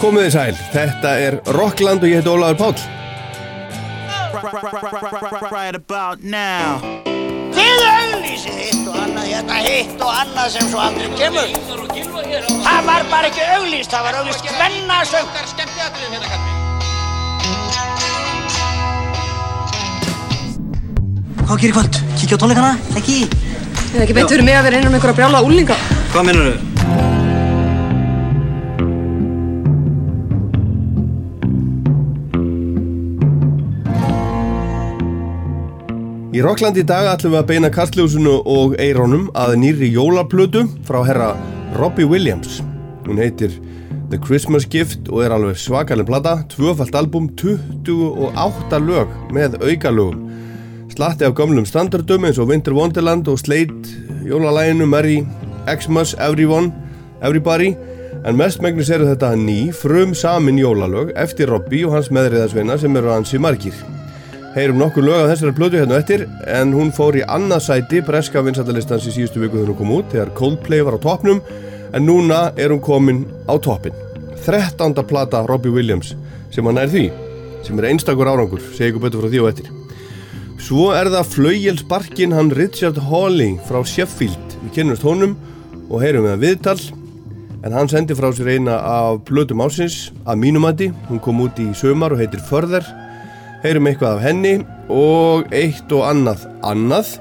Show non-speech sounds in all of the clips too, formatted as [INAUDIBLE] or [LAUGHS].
Komið þið sæl, þetta er Rockland og ég heiti Ólaður Páll. right about now. Þið auðlýsið hitt og annað, hérna hitt og annað sem svo aldrei kemur. Það var bara ekki auðlýst, það var auðlýst kvennasöng. Hvað gerir kvöld? Kíkja á tónleikana? Ekki? Ég hef ekki beint fyrir mig að vera innan með einhverja brjála úlinga. Hvað minnur þau? Í Rockland í dag ætlum við að beina kastljósunu og eirónum að nýri jólaplötu frá herra Robbie Williams. Hún heitir The Christmas Gift og er alveg svakalega plata, tvöfalt album, 28 lög með aukalögum. Slatti af gamlum standardum eins og Winter Wonderland og Slade, jólalæginu, Merry, Xmas, Everyone, Everybody, en mest megnis eru þetta ný, frum samin jólalög eftir Robbie og hans meðriðasveina sem eru ansi margir. Heyrum nokkur lög af þessari plötu hérna eftir en hún fór í annað sæti breska vinsættalistans í síðustu viku þegar hún kom út þegar Coldplay var á toppnum en núna er hún komin á toppin 13. plata Robbie Williams sem hann er því sem er einstakur árangur, segi ykkur betur frá því og eftir. Svo er það flaugjelsbarkin hann Richard Hawley frá Sheffield. Við kynnumst honum og heyrum við að viðtal en hann sendi frá sér eina af plötum ásins að mínumandi, hún kom út í sömar og heitir Further heyrum eitthvað af henni og eitt og annað annað.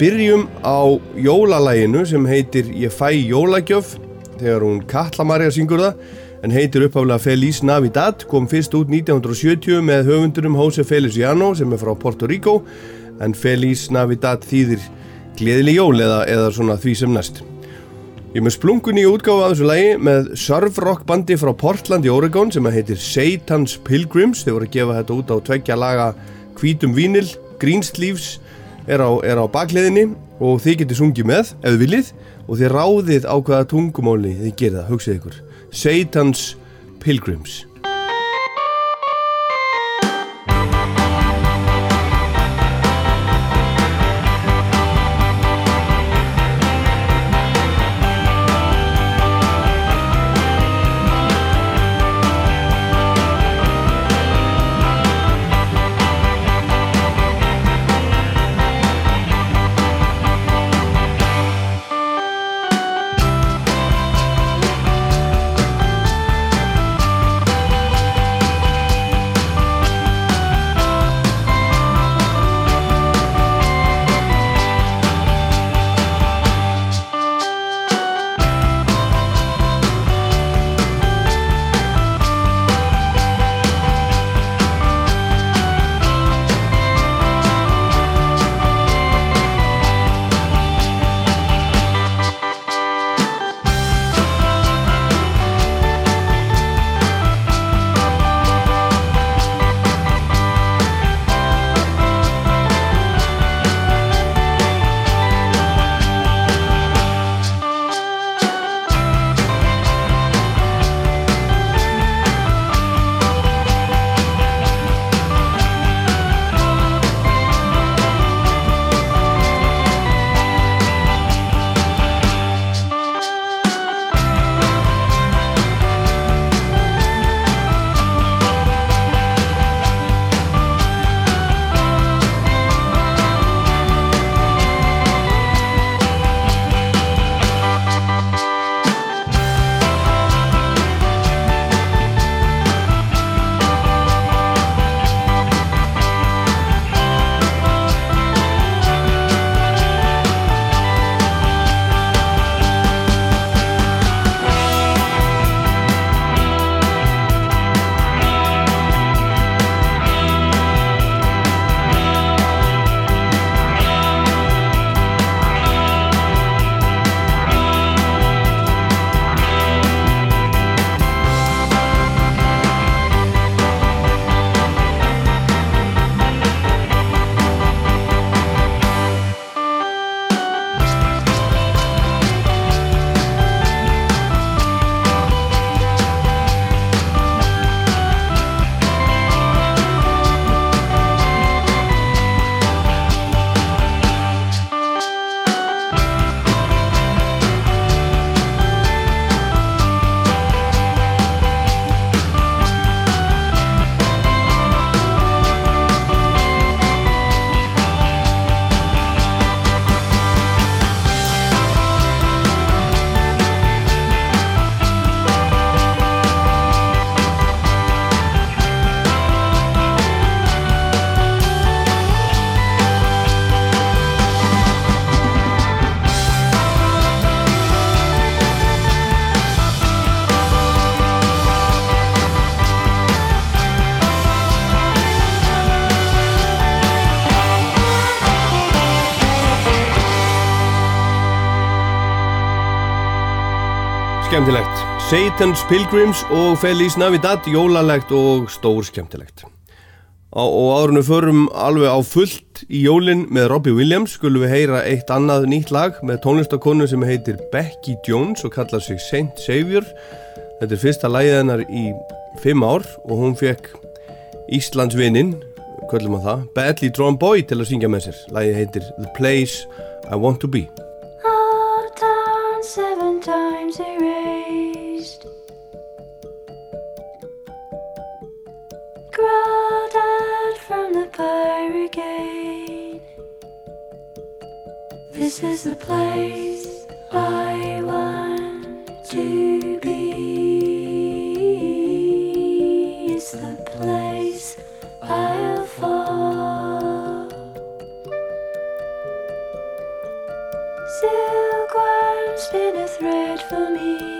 Byrjum á jólalæginu sem heitir Ég fæ jólagjöf þegar hún Katla Marja syngur það en heitir uppáflega Feliz Navidad kom fyrst út 1970 með höfundurum Jose Feliciano sem er frá Puerto Rico en Feliz Navidad þýðir gleðileg jól eða, eða svona því sem næst Ég með splungun í útgáfa af þessu lægi með surfrock bandi frá Portland í Oregon sem heitir Satan's Pilgrims. Þeir voru að gefa þetta út á tveggja laga hvítum vínil. Greensleeves er á, er á bakliðinni og þið getur sungið með ef þið viljið og þið ráðið á hvaða tungumáli þið gerir það, hugsið ykkur. Satan's Pilgrims. Skemmtilegt. Satan's Pilgrims og Feliz Navidad, jólalegt og stór skemmtilegt. Á, og árunum förum alveg á fullt í jólinn með Robbie Williams skulum við heyra eitt annað nýtt lag með tónlistakonu sem heitir Becky Jones og kallar sig Saint Savior. Þetta er fyrsta lagið hennar í fimm ár og hún fekk Íslandsvinnin, kvöllum á það, Badly Drawn Boy til að syngja með sér. Lagið heitir The Place I Want To Be. still climbs spin a thread for me.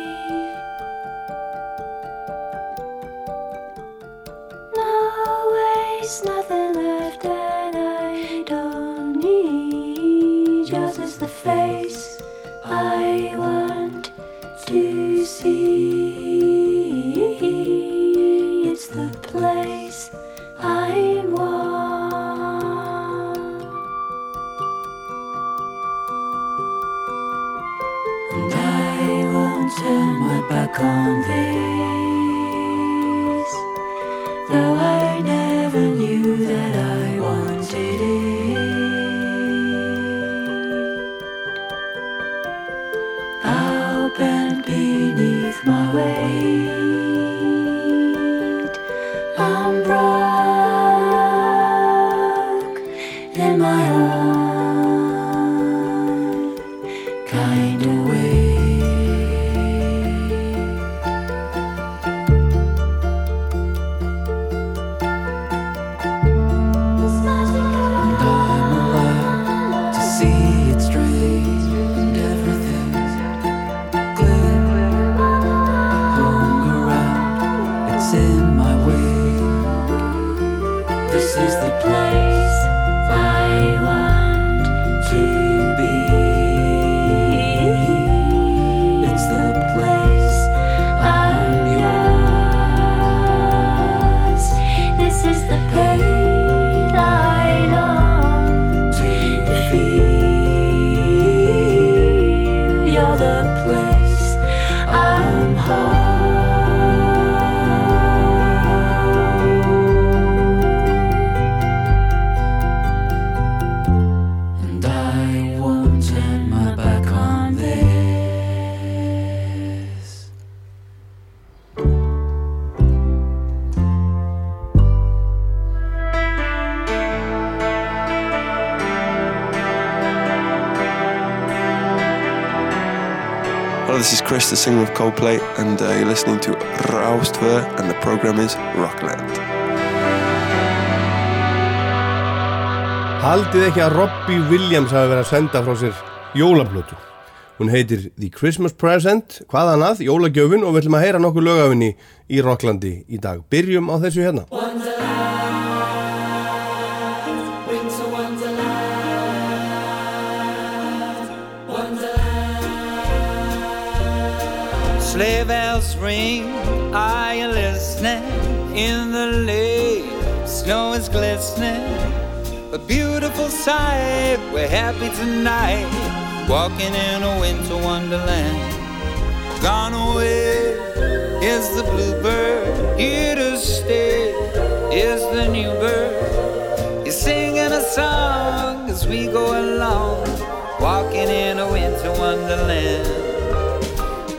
Chris, the singer of Coldplay, and uh, you're listening to Raustver, and the program is Rockland. Haldið ekki að Robbie Williams hafi verið að senda frá sér jólaplötu. Hún heitir The Christmas Present, hvað annað, jólagjöfun og við ætlum að heyra nokkuð lögafinni í Rocklandi í dag. Byrjum á þessu hérna. In the lane, snow is glistening. A beautiful sight, we're happy tonight. Walking in a winter wonderland. Gone away is the bluebird, here to stay is the new bird. He's singing a song as we go along, walking in a winter wonderland.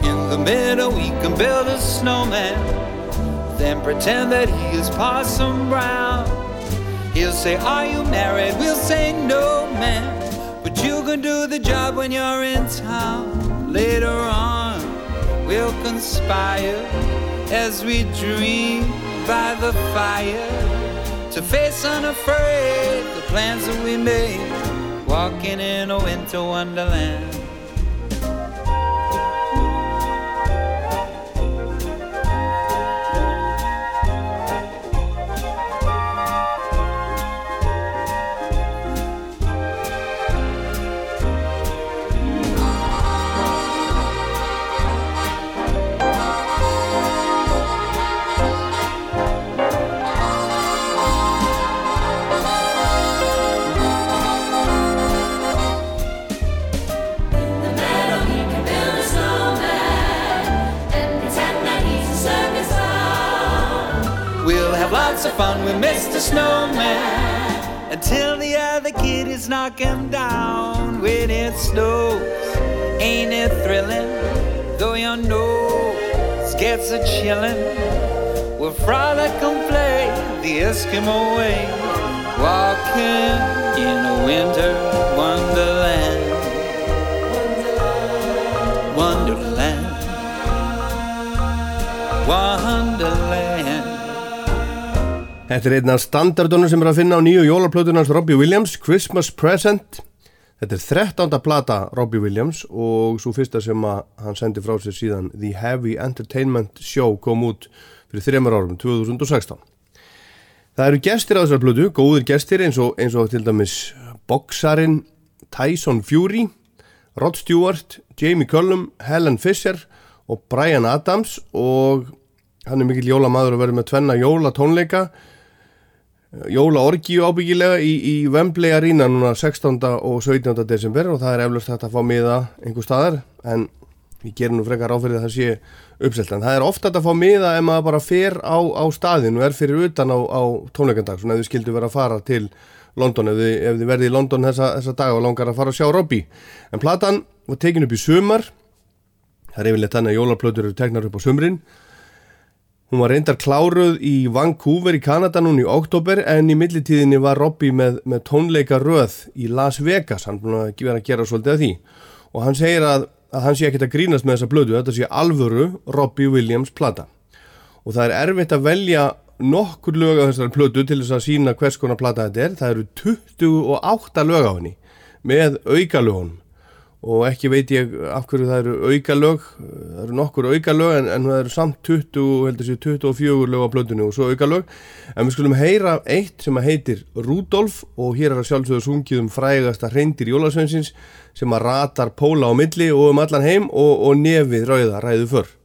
In the middle, we can build a snowman, then pretend that he is Parson Brown. He'll say, Are you married? We'll say, No, man. But you can do the job when you're in town. Later on, we'll conspire as we dream by the fire to face unafraid the plans that we made, walking in a winter wonderland. Mr. Snowman until the other kid is knocking down when it snows. Ain't it thrilling? Though your nose gets a chillin', we'll frolic and play the Eskimo way, walking in a winter wonderland. Wonderland. Wonderland. Þetta er einn af standardunum sem er að finna á nýju jólaplötunans Robbie Williams, Christmas Present. Þetta er 13. plata Robbie Williams og svo fyrsta sem hann sendi frá sér síðan The Heavy Entertainment Show kom út fyrir þreymar árum, 2016. Það eru gestir á þessar plötu, góðir gestir eins og, eins og til dæmis boksarin Tyson Fury, Rod Stewart, Jamie Cullum, Helen Fisher og Brian Adams og hann er mikill jólamaður að vera með tvenna jólatónleika jólaorgíu ábyggilega í, í Wembley Arena núna 16. og 17. desember og það er eflust hægt að fá miða einhver staðar en ég ger nú frekar áfyrir að það sé uppselt en það er ofta að fá miða ef maður bara fer á, á staðin og er fyrir utan á, á tónleikandag svona ef þið skildu vera að fara til London ef þið, ef þið verði í London þessa, þessa dag og langar að fara að sjá Robbie en platan var tekin upp í sumar það er yfirleitt þannig að jólaplötur eru teknar upp á sumrin Hún var reyndar kláruð í Vancouver í Kanada núna í oktober en í millitíðinni var Robbie með, með tónleika röð í Las Vegas, hann búin að vera að gera svolítið að því. Og hann segir að, að hann sé ekkert að grínast með þessa blödu, þetta sé alvöru Robbie Williams plata. Og það er erfitt að velja nokkur lög á þessari blödu til þess að sína hvers konar plata þetta er, það eru 28 lög á henni með auka lögunum og ekki veit ég af hverju það eru aukalög það eru nokkur aukalög en, en það eru samt 20, heldur sé 24 lög á plötunni og svo aukalög en við skulum heyra eitt sem að heitir Rudolf og hér er að sjálfsögðu sungið um frægasta reyndir Jólasveinsins sem að ratar póla á milli og um allan heim og, og nefið rauða ræðu fyrr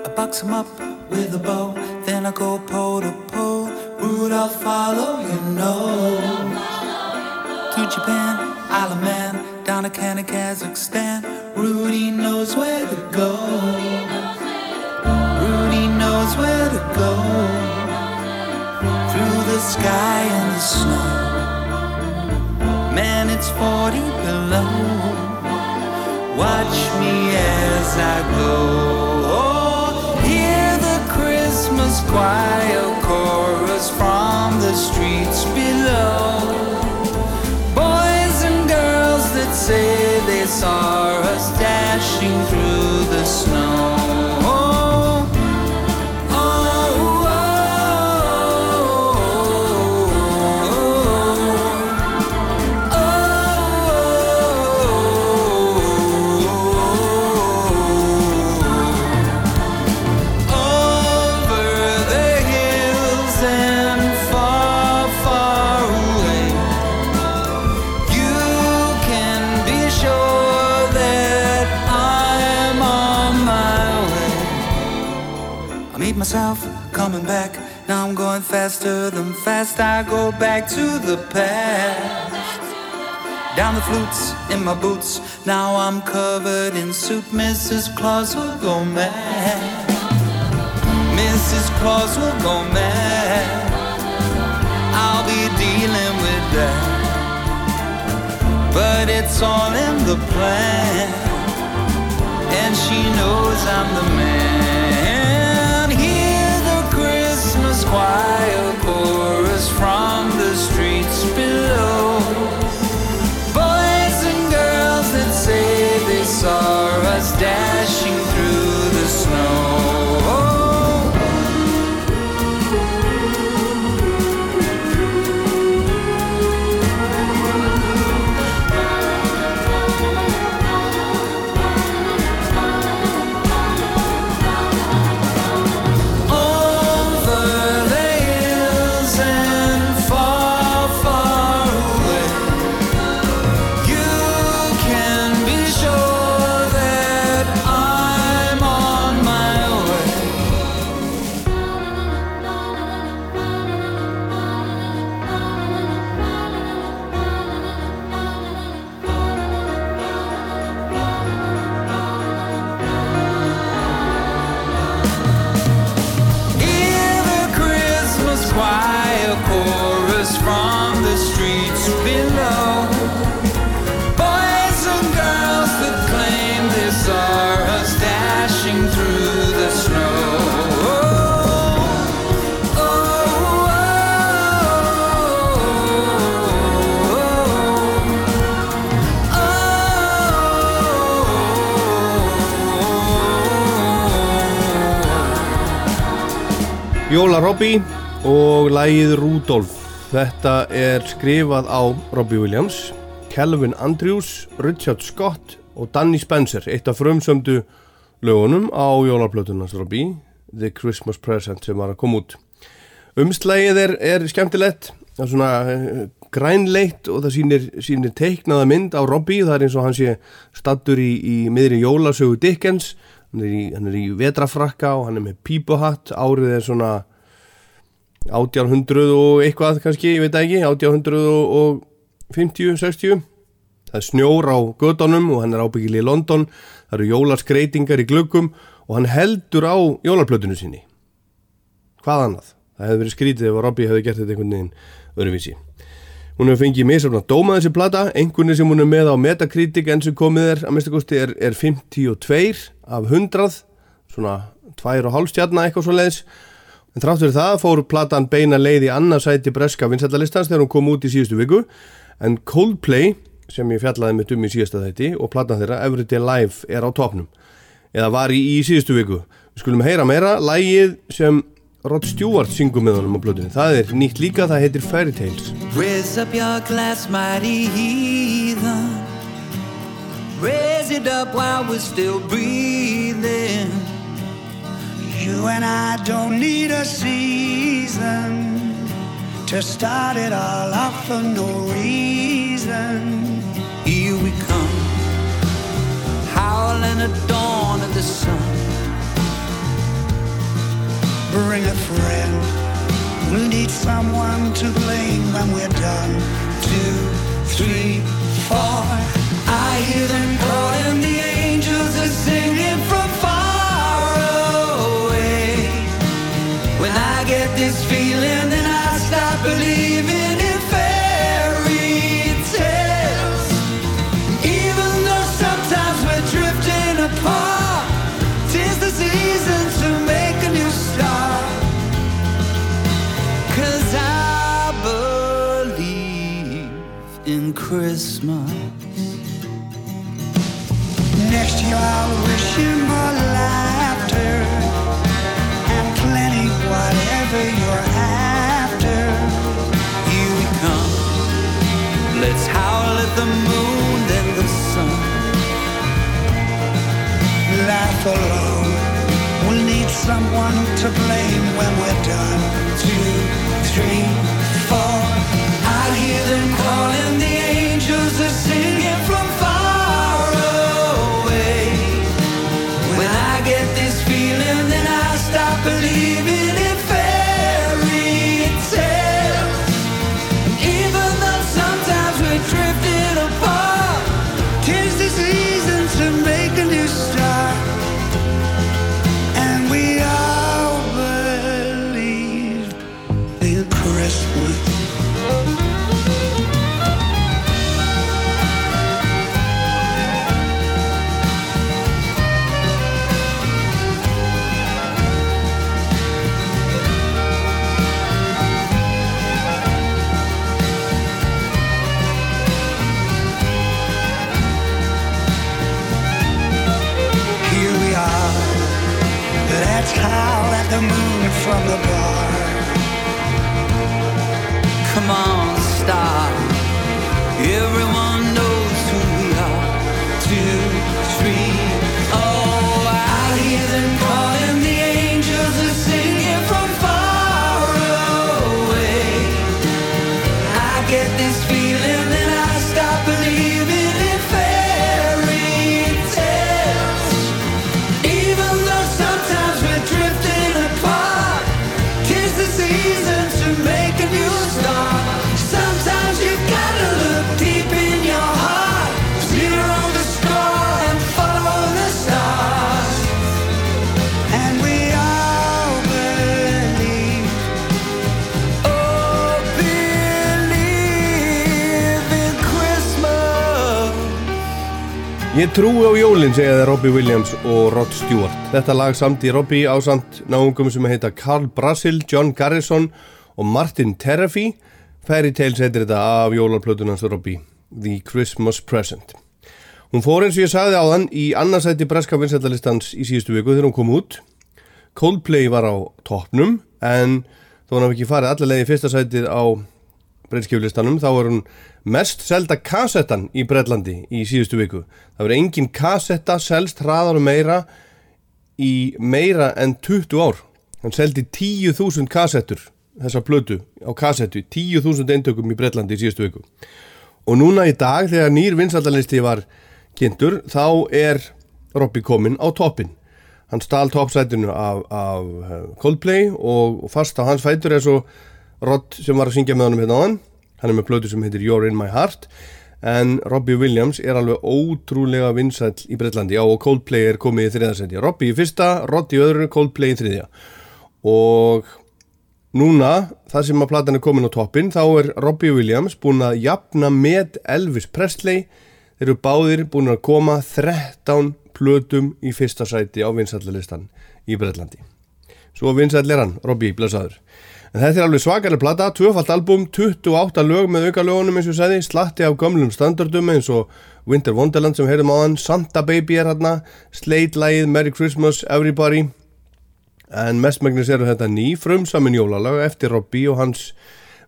I box him up with a bow, then I go pole to pole. Rudolph, follow your nose. To Japan, Isle of Man, down to Canada, Kazakhstan. Rudy knows where to go. Rudy knows where to go. Through the sky and the snow. Man, it's 40 below. Watch me as I go. Oh, Hear the Christmas choir chorus from the streets below. Boys and girls that say they saw us dashing through the snow. I'm going faster than fast. I go back to the past. Down the flutes in my boots. Now I'm covered in soup. Mrs. Claus will go mad. Mrs. Claus will go mad. I'll be dealing with that. But it's all in the plan. And she knows I'm the man. From the streets below. Boys and girls that say they saw us dashing Jóla Robbie og lægið Rudolf. Þetta er skrifað á Robbie Williams, Calvin Andrews, Richard Scott og Danny Spencer, eitt af frumsömdu lögunum á jólarplötunans Robbie, The Christmas Present sem var að koma út. Umslægið er, er skemmtilegt, það er svona eh, grænleitt og það sýnir, sýnir teiknaða mynd á Robbie, það er eins og hann sé stattur í, í miðri jólasögu Dickens, hann er í, í vetrafrakka og hann er með pípuhatt, árið er svona 1800 og eitthvað kannski, ég veit ekki, 1850, 60 það er snjór á gödunum og hann er ábyggilega í London. Það eru jólaskreitingar í glöggum og hann heldur á jólarplötunu sinni. Hvað annað? Það hefði verið skrítið ef Robbie hefði gert þetta einhvern veginn öðruvísi. Hún hefur fengið misafna dóma þessi plata. Einhvern sem hún er með á Metacritic enn sem komið er að mista kosti er, er 52 af 100 svona 2,5 stjarnar eitthvað svo leiðis En þrátt fyrir það fór platan beina leið í annarsæti breska vinsættalistans þegar hún kom út í síðustu viku en Coldplay sem ég fjallaði með um í síðasta þætti og platan þeirra Everyday Life er á topnum eða var í, í síðustu viku. Við skulum heyra meira lægið sem Rod Stewart syngur með honum á blöðinu. Það er nýtt líka, það heitir Fairy Tales. Raise up your glass, mighty heathen. Raise it up while we're still breathing. You and I don't need a season to start it all off for no reason. Here we come, howling at dawn of the sun. Bring a friend. We'll need someone to blame when we're done. Two, three, four. I hear them calling, the alone. We'll need someone to blame when we're done. Ég trúi á jólinn, segja það Robbie Williams og Rod Stewart. Þetta lag samt í Robbie ásamt náungum sem heita Carl Brasil, John Garrison og Martin Terrafi. Fairy Tales heitir þetta af jólarplötunans Robbie, The Christmas Present. Hún fór eins og ég sagði á þann í annarsæti breska vinsættalistans í síðustu viku þegar hún kom út. Coldplay var á toppnum en þó hann hafi ekki farið allavega í fyrsta sætið á breytskjöflistanum þá var hún mest selda kassettan í Breitlandi í síðustu viku. Það var engin kassetta selst hraðar og meira í meira en 20 ár. Hann seldi 10.000 kassettur, þessa plötu á kassettu, 10.000 eintökum í Breitlandi í síðustu viku. Og núna í dag þegar nýr vinsaldalisti var kynntur þá er Robby kominn á toppin. Hann stál toppsætinu af, af eh, Coldplay og fast á hans fætur er svo Rod sem var að syngja með honum hérna á hann. Hann er með plötu sem heitir You're in my heart en Robbie Williams er alveg ótrúlega vinsæll í Breitlandi á og Coldplay er komið í þriðarsæti. Robbie í fyrsta, Rod í öðru, Coldplay í þriðja. Og núna, það sem að platan er komin á toppin, þá er Robbie Williams búin að jafna með Elvis Presley. Þeir eru báðir búin að koma 13 plötum í fyrsta sæti á vinsællalistan í Breitlandi. Svo vinsæll er hann, Robbie, blessaður. En þetta er alveg svakalega plata, tvöfalt album, 28 lög með auka lögunum eins og ég sagði, slatti af gömlum standardum eins og Winter Wonderland sem heyrðum á hann, Santa Baby er hérna, Slade-lægið, Merry Christmas, Everybody. En mestmægnis eru þetta ný frumsamin jólalag eftir Robbie og hans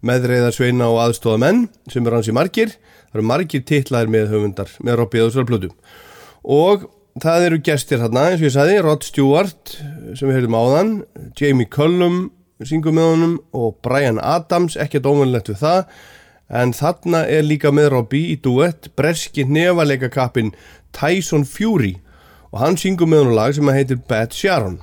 meðreiðar sveina og aðstóða menn sem er hans í margir. Það eru margir titlaðir með höfundar með Robbie og þessar plötu. Og það eru gestir hérna eins og ég sagði, Rod Stewart sem heyrðum á þann, Jamie Cullum, syngum með honum og Brian Adams, ekkert óvanlegt við það. En þarna er líka með Robbie í duett breski nefaleika kappin Tyson Fury. Og hann syngum með honum lag sem heitir Bad Sharon.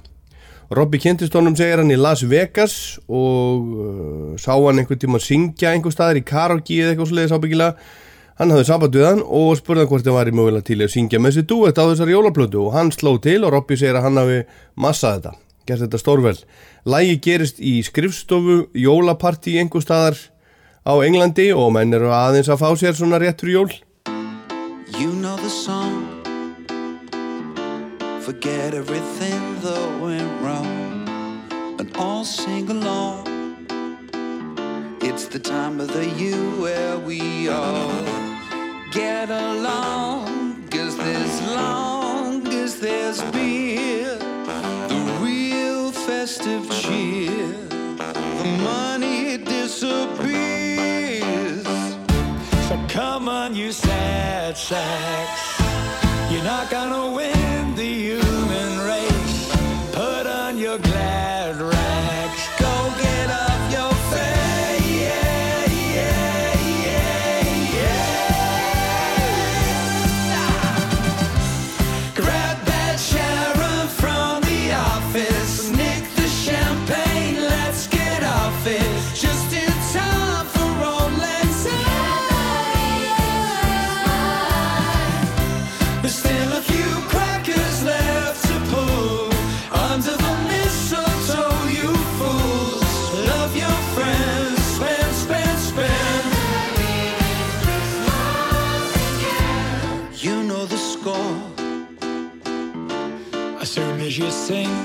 Robbie kynntist honum segir hann í Las Vegas og uh, sá hann einhvern tíma að syngja einhver staðar í karaoke eða eitthvað sliðis ábyggilega. Hann hafði samband við hann og spurði hann hvort það var í mögulega til að syngja með þessi duett á þessar jólaplötu. Og hann sló til og Robbie segir að hann hafi massað þetta gert þetta stórvel. Lægi gerist í skrifstofu, jólapartí einhver staðar á Englandi og menn eru aðeins að fá sér svona réttur jól. You know the song. Forget everything that went wrong and all sing along. It's the time of the year where we all get along. Cause as long as there's beer, festive cheer, the money disappears. So come on, you sad sacks. You're not gonna win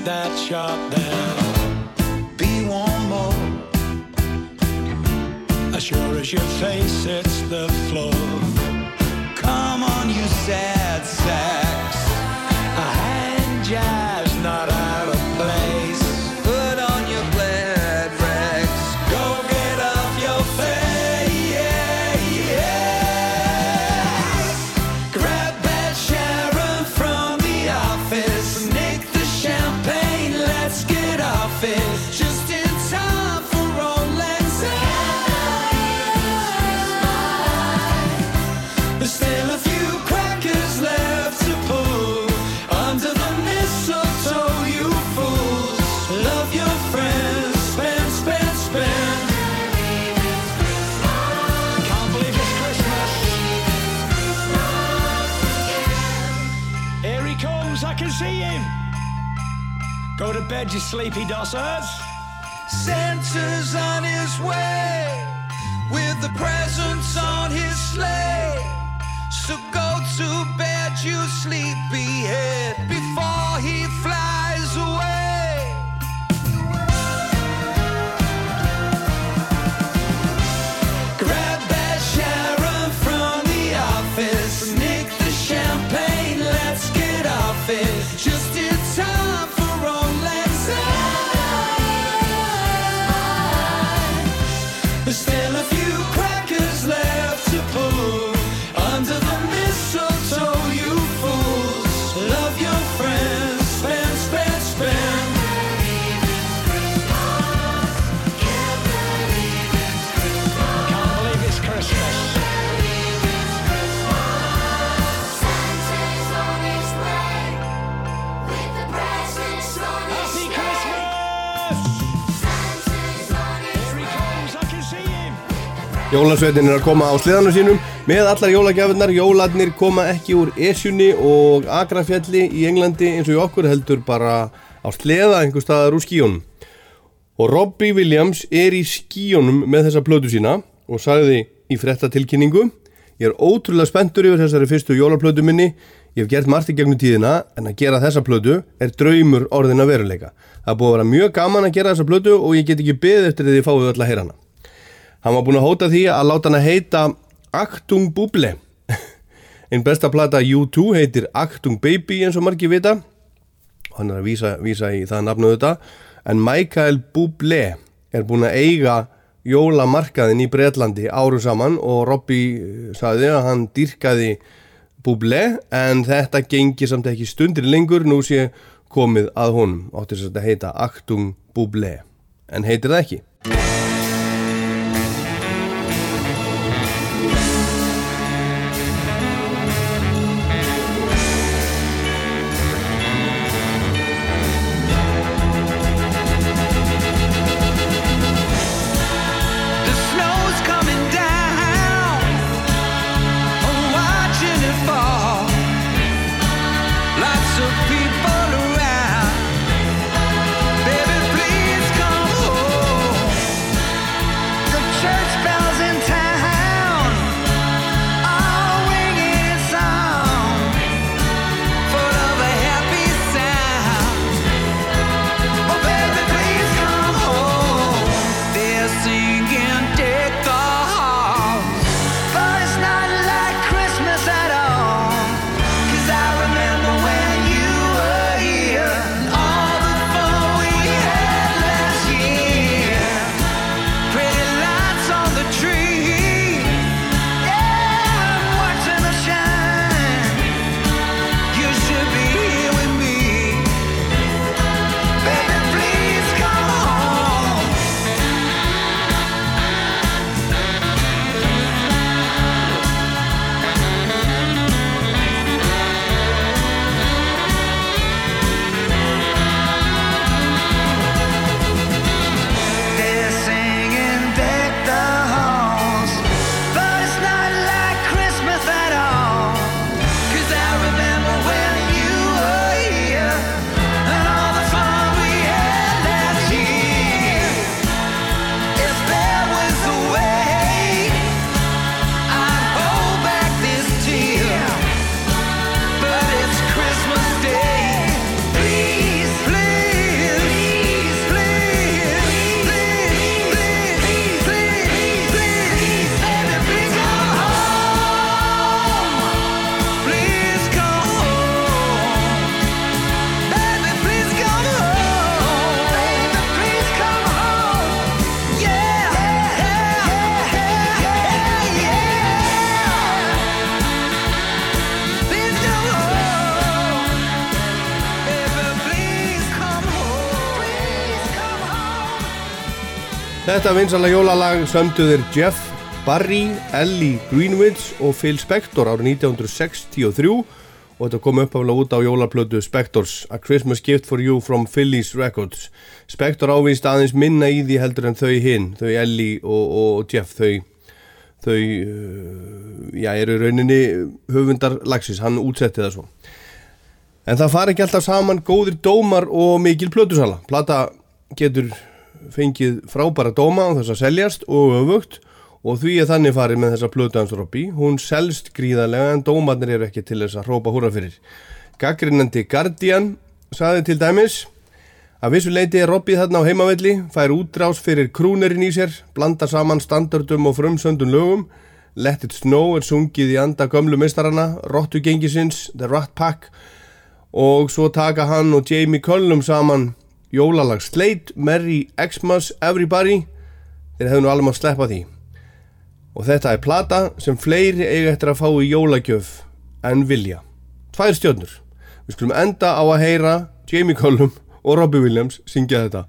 that sharp bell, be one more. As sure as your face hits the floor. Come on, you sad bed, you sleepy dossers. Santa's on his way with the presents on his sleigh. So go to bed, you sleepyhead, before he flies Jólasveitin er að koma á sliðanum sínum með allar jólagjafinnar, jóladnir koma ekki úr Esjunni og Agrafjalli í Englandi eins og okkur heldur bara á sleða einhver staðar úr skíunum. Og Robbie Williams er í skíunum með þessa plötu sína og sagði í frettatilkynningu Ég er ótrúlega spenntur yfir þessari fyrstu jólaplötu minni. Ég hef gert margt í gegnum tíðina en að gera þessa plötu er draumur orðin að veruleika. Það búið að vera mjög gaman að gera þessa plötu og ég get ekki beðið eftir því þið fáið öll að heyra hana. Hann var búinn að hóta því að láta hann að heita Actung Buble. [LAUGHS] Einn besta plata U2 heitir Actung Baby eins og margir vita. Hann er að vísa, vísa í það nafnu þetta. En Michael Bublé er búinn að eiga jólamarkaðin í Breitlandi árum saman og Robbie eh, sagði að hann dýrkaði Bublé en þetta gengi samt ekki stundir lengur nú sé komið að honum átti þess að heita Actung Bublé en heitir það ekki. Þetta vinsala jólalag sömduðir Jeff Barry, Ellie Greenwich og Phil Spector árið 1963 og þetta kom uppaflega út á jólaplötu Spectors A Christmas Gift for You from Phillies Records. Spector ávist aðeins minna í því heldur en þau hinn, þau Ellie og, og Jeff þau, þau uh, já, eru rauninni höfundar lagsins, hann útsetti það svo. En það fari ekki alltaf saman góðir dómar og mikil plötusala. Plata getur fengið frábæra dóma á þess að seljast og öfugt og því er þannig farið með þessa plötu hans Robby. Hún selst gríðarlega en dómarnir eru ekki til þess að hrópa húra fyrir. Gaggrinandi Guardian saði til dæmis að vissu leiti er Robby þarna á heimavelli, fær útrás fyrir krúnerinn í sér, blanda saman standardum og frumsöndun lögum, Let It Snow er sungið í anda gömlu meistarana, Rottu gengisins, The Rat Pack og svo taka hann og Jamie Cullum saman Jólalag Slate, Merry Xmas, Everybody. Þeir hefðu nú alveg maður að sleppa því. Og þetta er plata sem fleiri eiga eftir að fá í jólagjöf en vilja. Tvær stjórnur Við skulum enda á að heyra Jamie Cullum og Robbie Williams syngja þetta.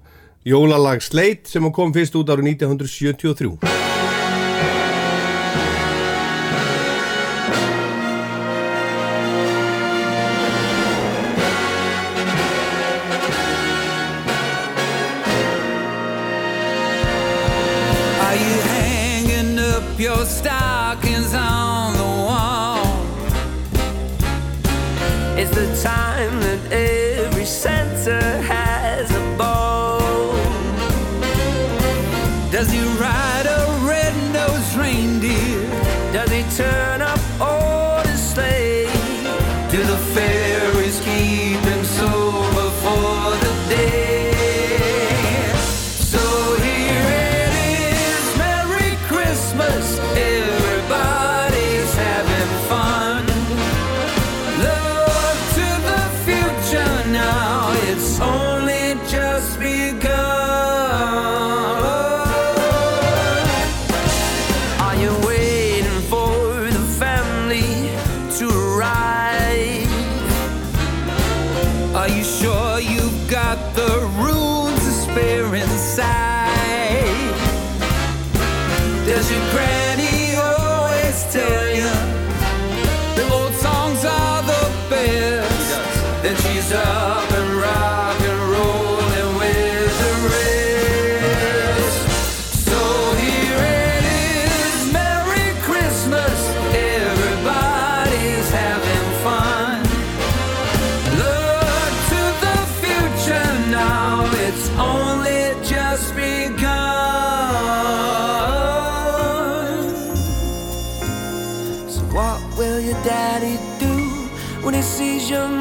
Jólalag Slate sem kom fyrst út árið 1973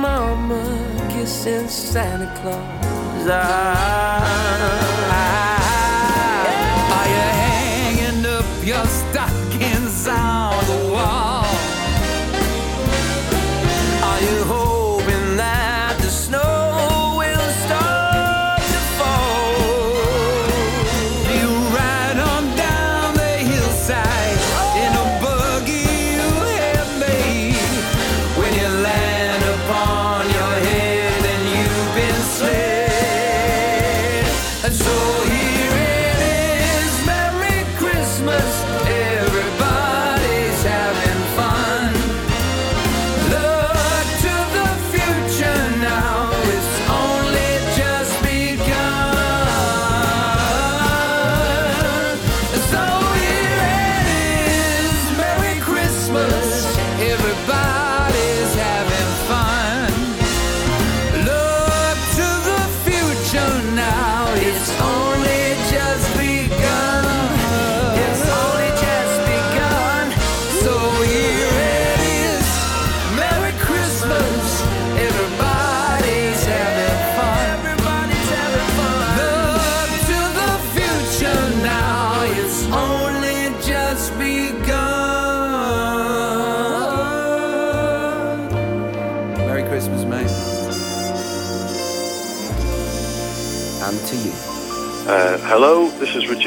mama kissing Santa Claus. I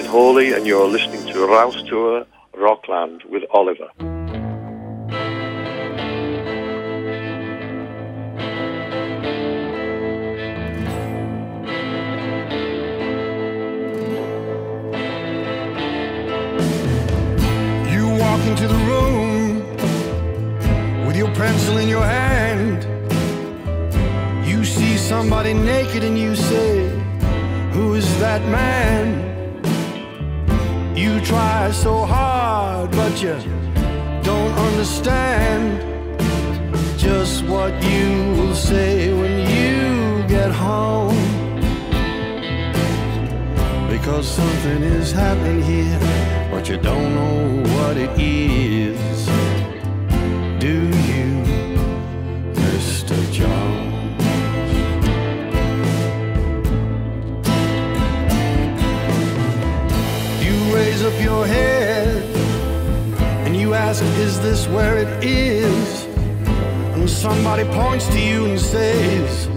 Hawley, and you're listening to Rouse Tour Rockland with Oliver. You walk into the room with your pencil in your hand. You see somebody naked and you say, Who is that man? try so hard, but you don't understand just what you will say when you get home. Because something is happening here, but you don't know what it is. ask, is this where it is? And somebody points to you and says,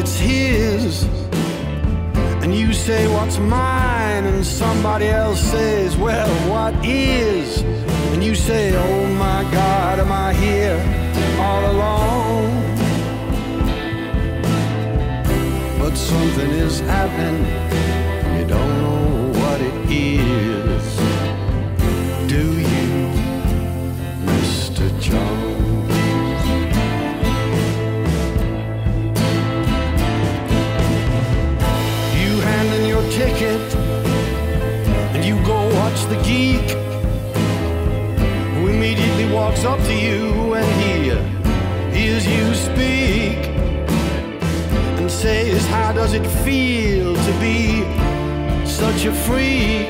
it's his. And you say, what's mine? And somebody else says, well, what is? And you say, oh my God, am I here all alone? But something is happening, you don't know what it is. You and he hears you speak and says, How does it feel to be such a freak?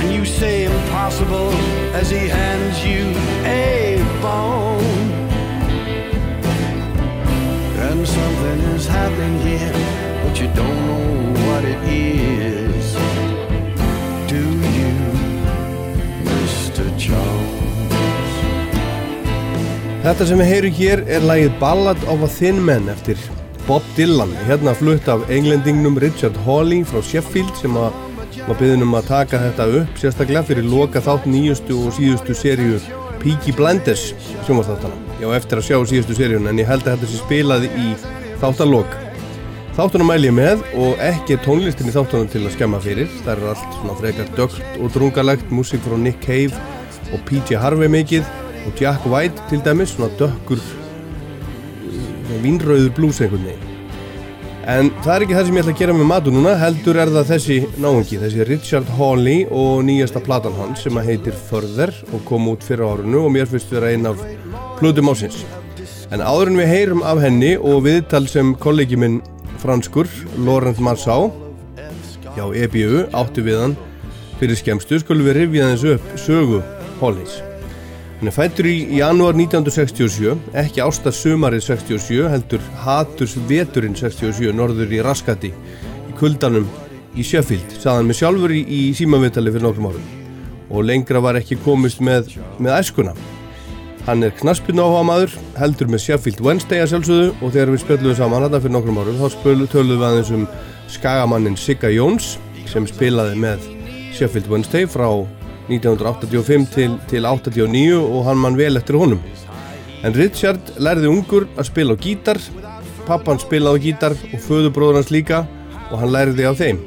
And you say, Impossible, as he hands you a bone. And something is happening here, but you don't know what it is. Do you, Mr. Jones? Þetta sem við heyrum hér er lagið Ballad of a Thin Man eftir Bob Dylan, hérna flutt af englendingnum Richard Hawley frá Sheffield sem að maður byggðin um að taka þetta upp sérstaklega fyrir loka þátt nýjustu og síðustu seríu Peaky Blinders sjónvarsþáttana. Já, eftir að sjá síðustu seríun en ég held að þetta sé spilað í þáttalok. Þáttunum mæl ég með og ekki tónlistin í þáttunum til að skemma fyrir. Það er allt svona frekar dögt og drungalegt, músík frá Nick Cave og PJ Harvey mikið og Jack White til dæmis, svona dökkur vínrauður blues einhvern veginn. En það er ekki það sem ég ætla að gera með matu núna, heldur er það þessi náungi, þessi Richard Hawley og nýjasta platan hans sem að heitir Further og kom út fyrir árunu og mér finnst vera einn af plötum ásins. En áður en við heyrum af henni og viðtal sem kollegi minn franskur, Laurent Marceau, já EBU, áttu við hann fyrir skemstu, skulum við rifja þessu upp sögu Hawleys. Hann er fættur í janúar 1967, ekki ástar sumarið 67, heldur haturs veturinn 67, norður í Raskati, í kuldanum í Sheffield, saðan með sjálfur í, í símavittali fyrir nokkrum árum. Og lengra var ekki komist með, með æskuna. Hann er knaspinu áhuga maður, heldur með Sheffield Wednesday að sjálfsögðu og þegar við spjöldum saman þetta fyrir nokkrum árum, þá spölu töluðum við aðeins um skagamannin Sigga Jóns sem spilaði með Sheffield Wednesday frá 1985 til, til 89 og hann mann vel eftir honum. En Richard lærði ungur að spila á gítar, pappan spilaði á gítar og föðubróður hans líka og hann lærði á þeim.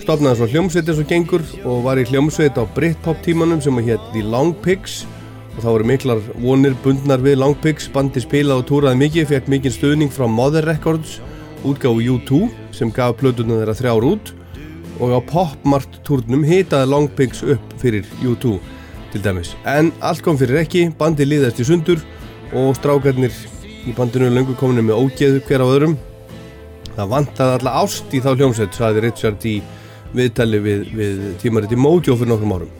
Stopnaði svo hljómsveit eins og gengur og var í hljómsveit á Britpop tímanum sem hétt The Long Pigs og það voru miklar vonir bundnar við Long Pigs, bandi spilaði og túraði mikið, fekk mikið stöðning frá Mother Records, útgáðu U2 sem gaf plötunum þeirra þrjár út og á popmart turnum hitaði Long Pigs upp fyrir U2 til dæmis. En allt kom fyrir ekki, bandi liðast í sundur og strákarnir í bandinu löngu kominu með ógeðu hver á öðrum. Það vantaði alla ást í þá hljómsveit, saði Richard í viðtali við, við tímariti Mojo fyrir nokkrum árum.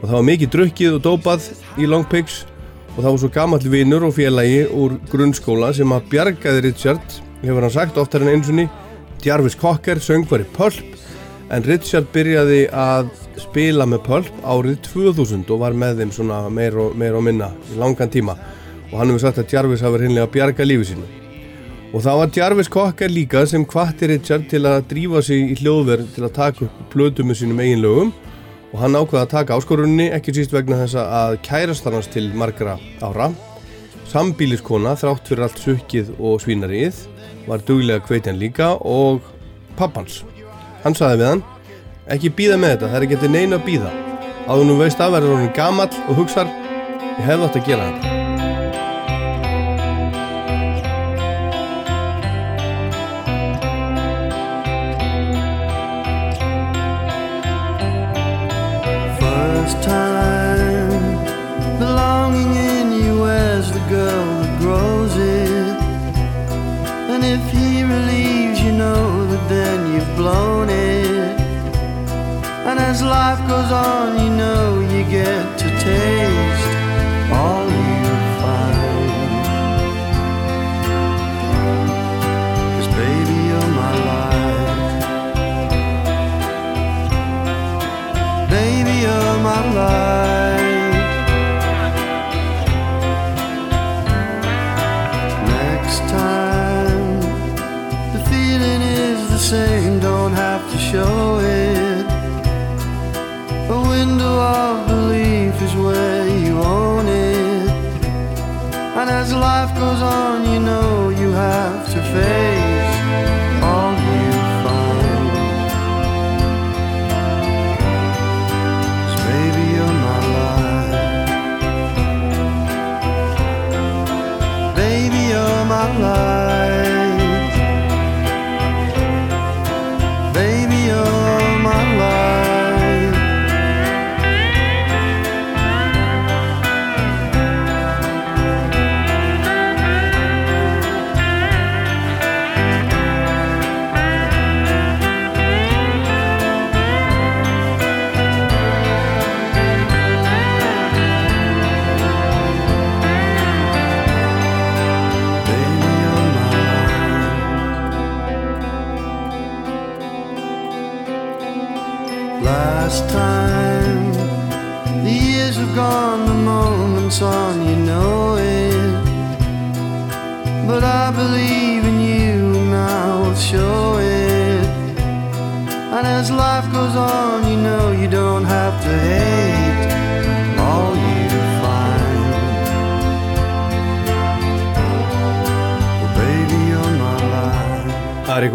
Og það var mikið drukkið og dópað í Long Pigs og það var svo gamall vinnur og félagi úr grunnskóla sem að bjargaði Richard, hefur hann sagt oftar en einsunni, Jarvis Cocker, söngvari Pulp en Richard byrjaði að spila með Pulp árið 2000 og var með þeim svona meir og, meir og minna í langan tíma. Og hann hefur sagt að Jarvis hafi hinnlega bjarga lífi sínu. Og það var Jarvis Cocker líka sem kvatti Richard til að drífa sig í hljóðverð til að taka upp plötu með sínum eiginlögum og hann ákvaði að taka áskorunni ekki síst vegna þess að kærastarnast til margra ára sambíliskona þrátt fyrir allt sukkið og svínarið var duglega kveitjan líka og pappans Hann saði við hann, ekki býða með þetta, það er ekki til neina að býða. Áður nú veist að verður honum gamall og hugsar, ég hefði átt að gera þetta. On,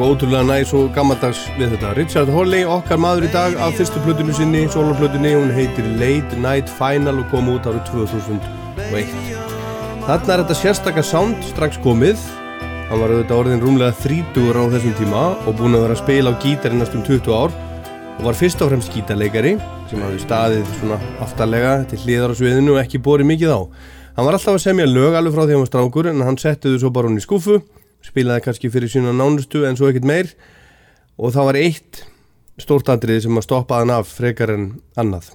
eitthvað ótrúlega næs og gammaldags við þetta. Richard Holley, okkar maður í dag af fyrstu plötunni sinni, soloplötunni, hún heitir Late Night Final og kom út árið 2001. Þarna er þetta sérstakka sound strax komið. Hann var auðvitað orðin rúmlega 30 á þessum tíma og búinn að vera að spila á gítar í næstum 20 ár og var fyrst og fremst gítarleikari sem hafði staðið svona aftarlega til hliðar á sviðinu og ekki borið mikið á. Hann var alltaf að semja lög alveg frá því hann var strákur en hann setti þau svo bara hún í skúfu spilaði kannski fyrir sína nánustu en svo ekkert meir. Og það var eitt stórt atriði sem að stoppa hann af frekar en annað.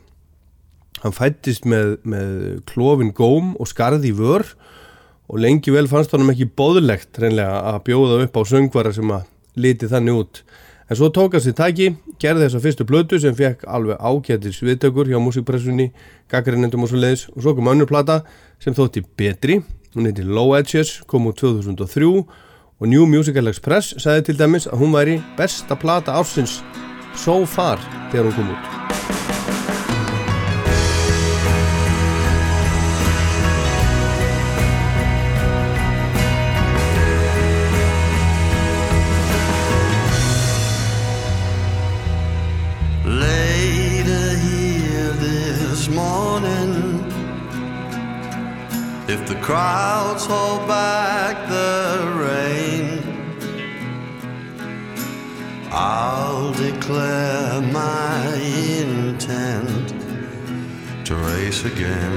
Hann fættist með, með klófin góm og skarði vör og lengi vel fannst honum ekki bóðlegt reynlega að bjóða upp á söngvara sem að liti þannig út. En svo tók hann sér tæki, gerði þessa fyrstu blötu sem fekk alveg ágætis viðtökur hjá músikpressunni, gaggarinnendum og svo leiðis og svo kom önnur plata sem þótti betri. Hún heiti Low Edges, kom úr 2003 og New Musical Express sagði til dæmis að hún væri besta plata ársins so far þegar hún kom út. Later I'll declare my intent to race again.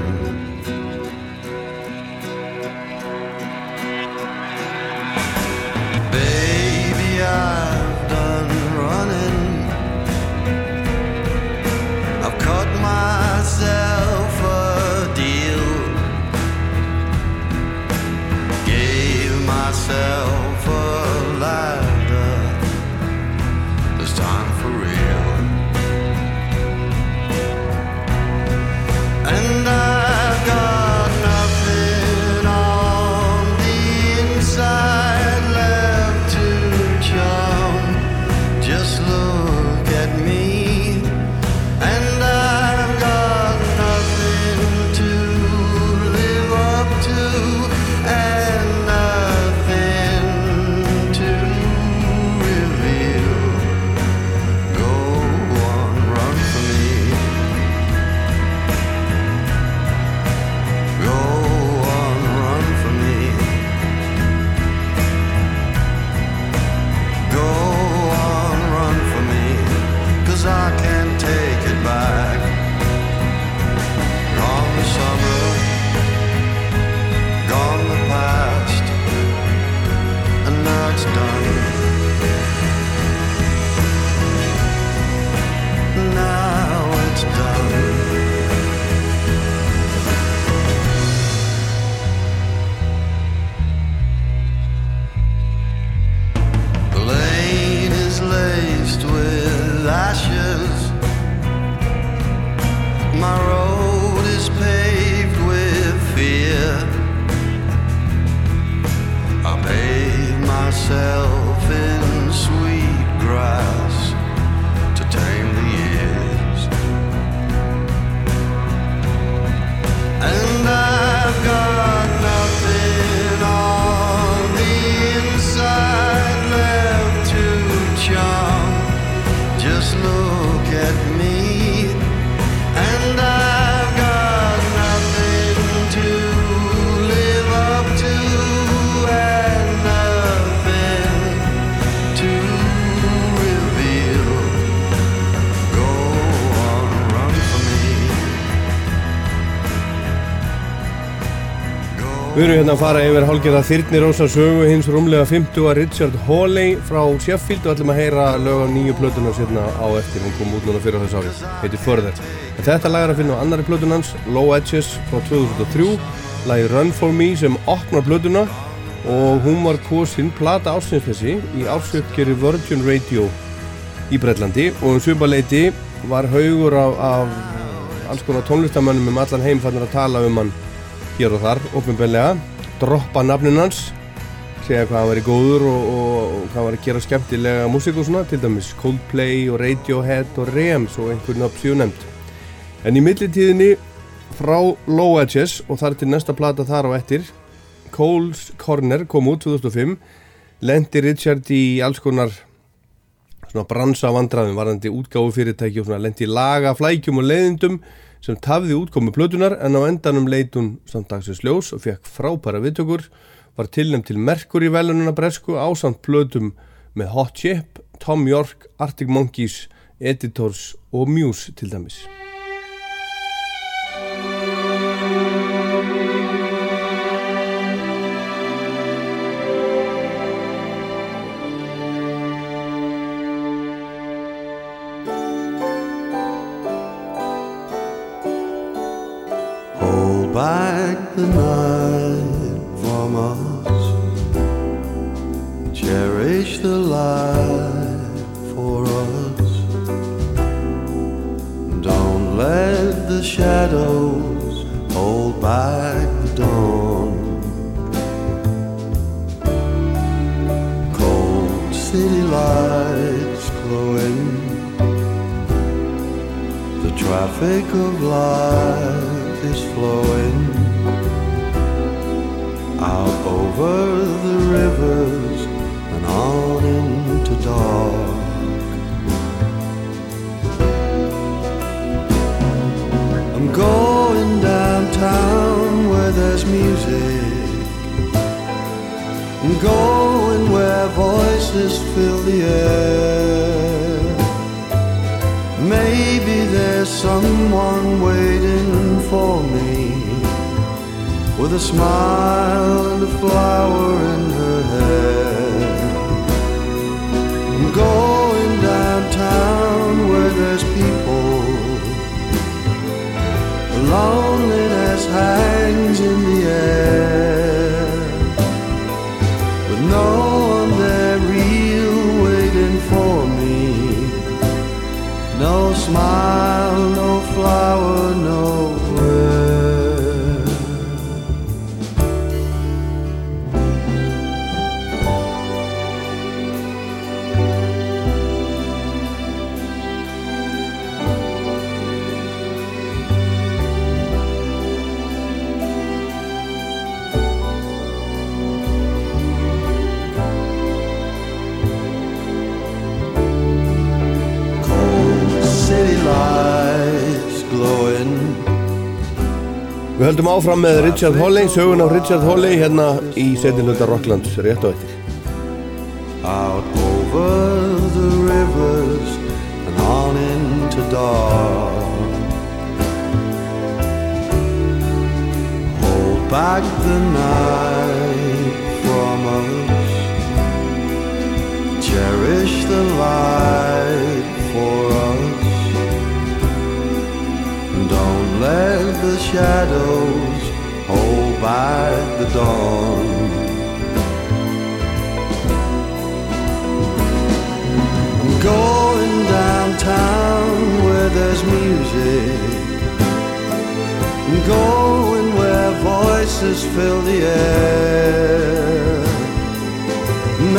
Baby, I've done running. I've cut myself a deal. Gave myself Við erum hérna að fara yfir hálgerða þyrnir ósa sögu hins rúmlega 50 að Richard Hawley frá Sheffield. Og ætlum að heyra lög á nýju plötuna sérna á eftir, hún kom út núna fyrir þess ári, heitir Further. En þetta lag er að finna á annari plötunans, Low Edges frá 2003, lagi Run For Me sem opnar plötuna. Og hún var kosinn plata ásins þessi í ársökjari Virgin Radio í Breitlandi og um svipaleiti var haugur af, af alls konar tónlistamönnum um allan heim fannir að tala um hann hér og þar, ofinbeglega droppa nafnin hans segja hvað hann væri góður og, og, og hvað hann væri að gera skemmtilega músík og svona til dæmis Coldplay og Radiohead og Rems og einhvern nöfn séu nefnd. En í millitíðinni frá Low Edges og þar til næsta plata þar á eftir Cole's Corner kom út 2005 lendi Richard í alls konar svona bransa vandraðum varðandi útgáfu fyrirtæki og svona lendi laga, flækjum og leiðindum sem tafði útkomi plötunar en á endanum leit hún samt dagsins ljós og fekk frábæra viðtökur, var tilnæmt til Merkur í velununa bresku á samt plötum með Hot Chip, Tom York, Arctic Monkeys, Editors og Muse til dæmis. The night from us. Cherish the light for us. Don't let the shadows hold back the dawn. Cold city lights glowing. The traffic of life is flowing out over the rivers and on into dark. I'm going downtown where there's music. I'm going where voices fill the air. Maybe there's someone waiting for me with a smile and a flower in her hair. I'm going downtown where there's people. Loneliness hangs in the air with no one there real waiting for me. No smile, no flower, höldum áfram með Richard Hawley, sögun af Richard Hawley hérna í setinluta Rocklands rétt á eftir. out over the rivers and on into dark. Hold back the night from us. Cherish the light for us. Let the shadows hold back the dawn. I'm going downtown where there's music. I'm going where voices fill the air.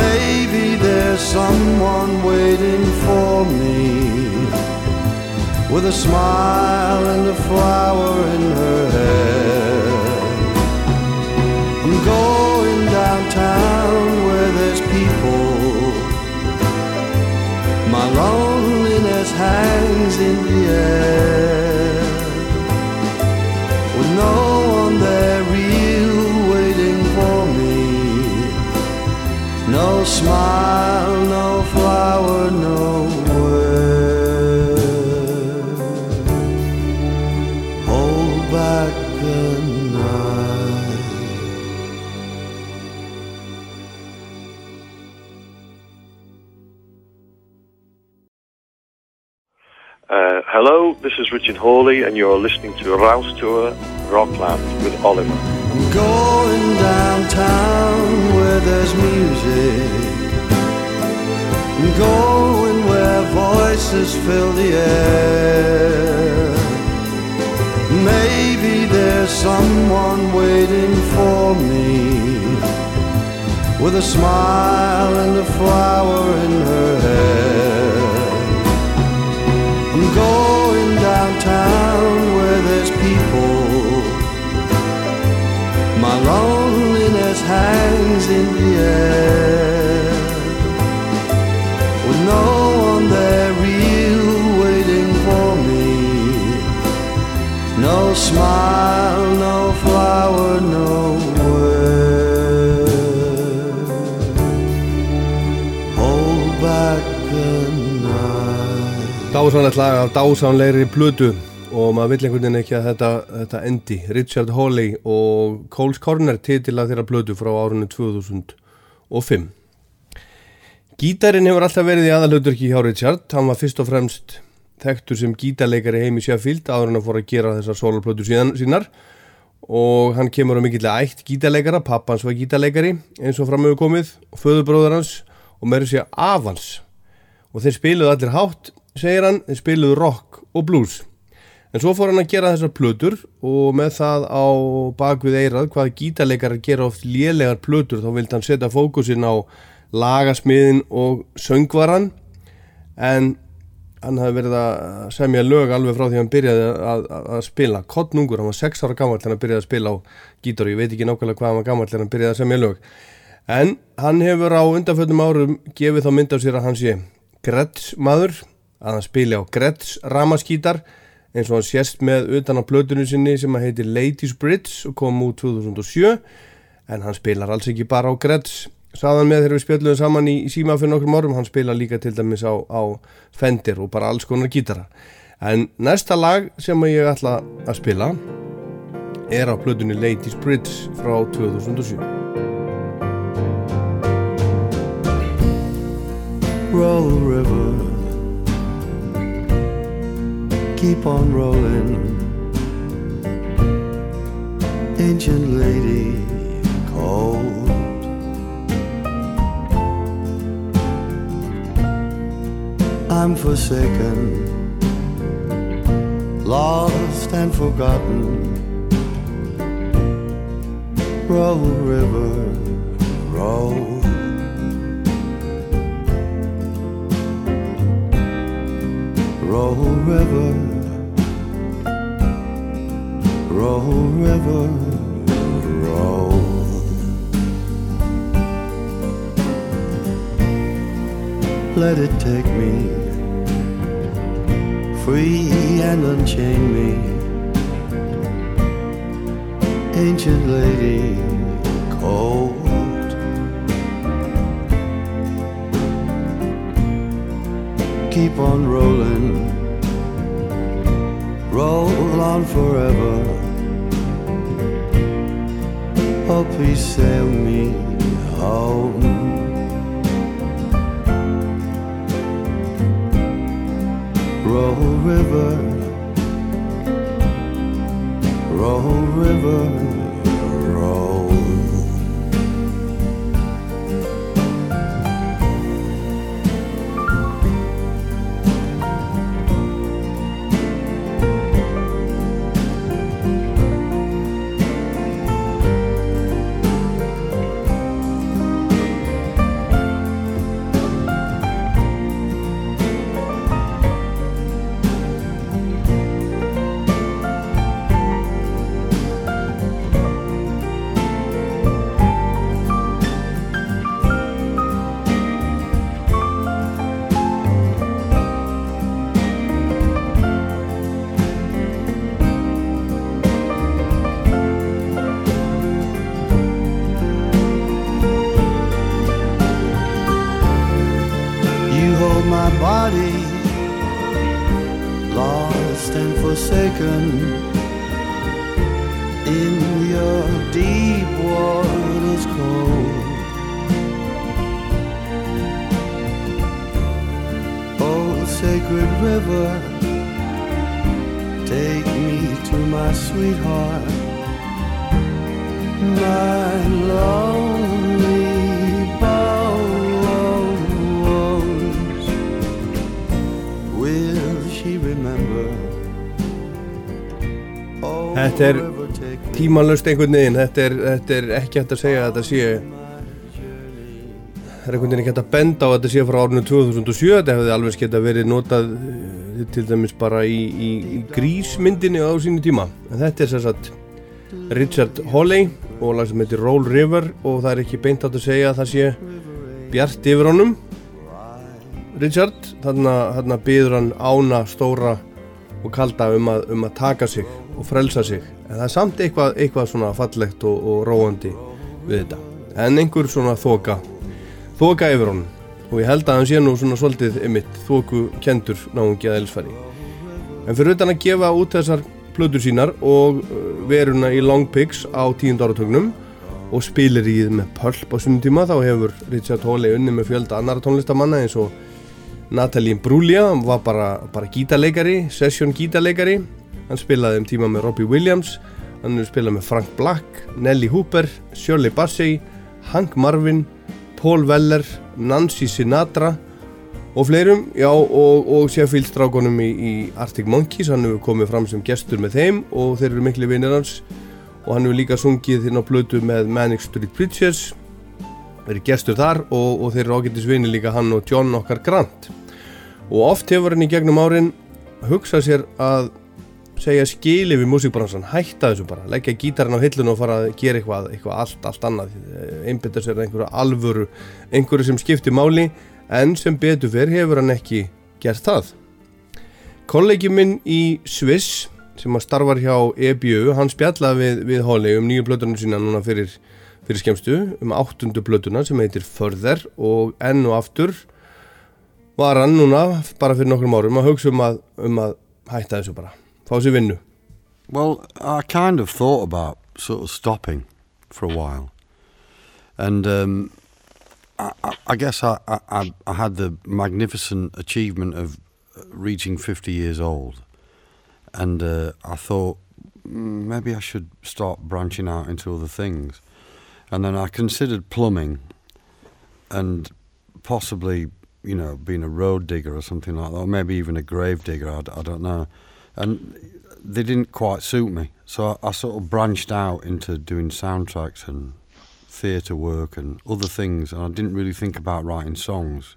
Maybe there's someone waiting for me with a smile and a flower in her hair. I'm going downtown where there's people. My loneliness hangs in the air With no one there real waiting for me No smile, no flower, is and you're listening to Rouse Tour Rockland with Oliver. I'm going downtown where there's music. I'm going where voices fill the air. Maybe there's someone waiting for me with a smile and a flower in her hair. I'm going loneliness hangs in the air. With no one there real waiting for me. No smile, no flower, nowhere. Hold back the night. Dásanlegt lag af dásanlegri plötu og maður vill einhvern veginn ekki að þetta, þetta endi. Richard Hawley og Cole's Corner titila þeirra plötu frá árunni 2005 Gítarinn hefur alltaf verið í aðalauturki hjá Richard. Hann var fyrst og fremst þekktur sem gítarleikari heim í Sheffield áður en að fóra að gera þessar soloplötu sínar. Og hann kemur á mikill ætt gítarleikara, pappans var gítarleikari eins og framöfu komið. Og föðubróður hans og meður sér afans og þeir spiluðu allir hátt segir hann, þeir spiluðu rock og blues en svo fór hann að gera þessar plötur og með það á bakvið eirað hvað gítarleikar gera oft lélegar plötur þá vildi hann setja fókusin á lagasmiðin og söngvaran en hann hafði verið að semja lög alveg frá því hann byrjaði að, að, að spila. Kottnungur, hann var 6 ára gammal þegar hann byrjaði að spila á gítar og ég veit ekki nákvæmlega hvað hann var gammal þegar hann byrjaði að semja lög. En hann hefur á undanföldum árum gefið þá mynd af sér að hann sé Gretz maður að hann spili á Gretz ramaskítar eins og hann sést með utan á plötunum sinni sem að heitir Ladies Bridge og kom út 2007 en hann spilar alls ekki bara á Gretz saðan með þegar við spjöldluðum saman í, í síma fyrir nokkrum árum, hann spila líka til dæmis á, á Fender og bara alls konar gítara. En næsta lag sem ég ætla að spila er á plötunni Ladies Bridge frá 2007 Roll river, keep on rolling. Ancient lady, cold. I'm forsaken, lost and forgotten. Roll river, roll. Roll river, roll river, roll. Let it take me, free and unchain me. Ancient lady, cold. Keep on rolling, roll on forever. Oh, please sail me home. Roll river, roll river, body, lost and forsaken in your deep waters cold. Oh, sacred river, take me to my sweetheart, my lonely Þetta er tímalust einhvern veginn, þetta er, þetta er ekki hægt að segja að þetta sé það er einhvern veginn ekki hægt að benda á að þetta sé frá árinu 2007, þetta hefði alveg geta verið notað eh, til dæmis bara í, í, í grísmyndinni á sínu tíma, en þetta er sér satt Richard Hawley og lag sem heitir Roll River og það er ekki beint að segja að það sé bjart yfir honum. Richard, þarna, þarna byður hann ána stóra og kalda um að, um að taka sig og frelsa sig. En það er samt eitthvað, eitthvað svona fallegt og, og róandi við þetta. En einhver svona þoka þoka yfir honum. Og ég held að hann sé nú svona svolítið ymitt þoku kendur náungi að elsfæri en fyrir utan að gefa út þessar plötur sínar og uh, veruna í Long Pigs á tíund áratögnum og spilir í þið með pölp á sunnum tíma þá hefur Richard Hawley unni með fjölda annara tónlistamanna eins og Natalie Imbruglia var bara, bara gítarleikari, session gítarleikari hann spilaði um tíma með Robbie Williams hann hefur spilað með Frank Black Nelly Hooper, Shirley Bassey Hank Marvin, Paul Weller Nancy Sinatra og fleirum, já, og, og Sheffield strákonum í, í Arctic Monkeys. Hann hefur komið fram sem gestur með þeim og þeir eru miklu vinnir hans. Og hann hefur líka sungið þinn á blötu með Manic Street Preachers. Verið gestur þar og, og þeir eru ágættis vinni líka hann og John okkar Grant. Og oft hefur hann í gegnum árin hugsað sér að segja skili við músikbransan, hætta þessu bara leggja gítarinn á hillun og fara að gera eitthvað eitthvað allt, allt annað. Einbytta sér að einhverju alvöru, einhverju sem skiptir máli, en sem betur fyrr hefur hann ekki gert það. Kollegi minn í Sviss sem að starfar hjá EBU, hann spjallaði við, við Holly um nýju blötunum sína núna fyrir, fyrir skemstu, um áttundu blötuna sem heitir Further og enn og aftur var hann núna bara fyrir nokkrum árum að hugsa um að, um að hætta þessu bara fá sér vinnu Well, I kind of thought about sort of stopping for a while, and um, I, I- I guess I, I, I had the magnificent achievement of reaching 50 years old, and uh, I thought "Mm, maybe I should start branching out into other things, and then I considered plumbing, and possibly you know being a road digger or something like that, or maybe even a grave digger. I don't know, and they didn't quite suit me. So I, I sort of branched out into doing soundtracks and theatre work and other things, and I didn't really think about writing songs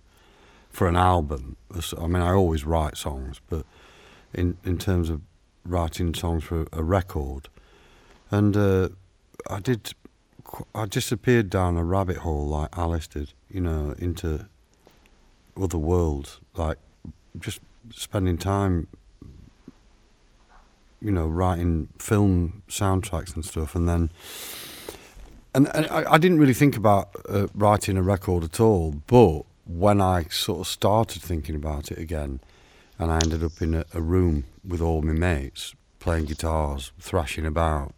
for an album. I mean, I always write songs, but in in terms of writing songs for a record, and uh, I did. I disappeared down a rabbit hole like Alice did, you know, into other worlds, like just spending time you know, writing film soundtracks and stuff, and then, and, and I, I didn't really think about uh, writing a record at all. But when I sort of started thinking about it again, and I ended up in a, a room with all my mates playing guitars, thrashing about,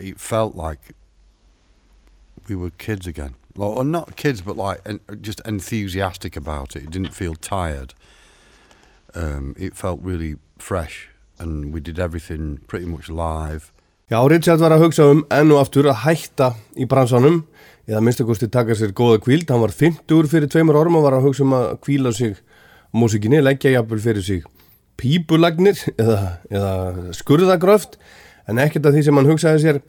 it felt like we were kids again. Well, or not kids, but like en- just enthusiastic about it. It didn't feel tired. Um, it felt really fresh, and we did everything pretty much live. Já, Richard var að hugsa um enn og aftur að hætta í bransanum. Eða minnstakosti taka sér góða kvíld hann var 50 fyrir tveimur orm og var að hugsa um að kvíla sig músikinni leggja jafnvel fyrir sig pípulagnir eða, eða skurðagröft. En ekkert af því sem hann hugsaði sér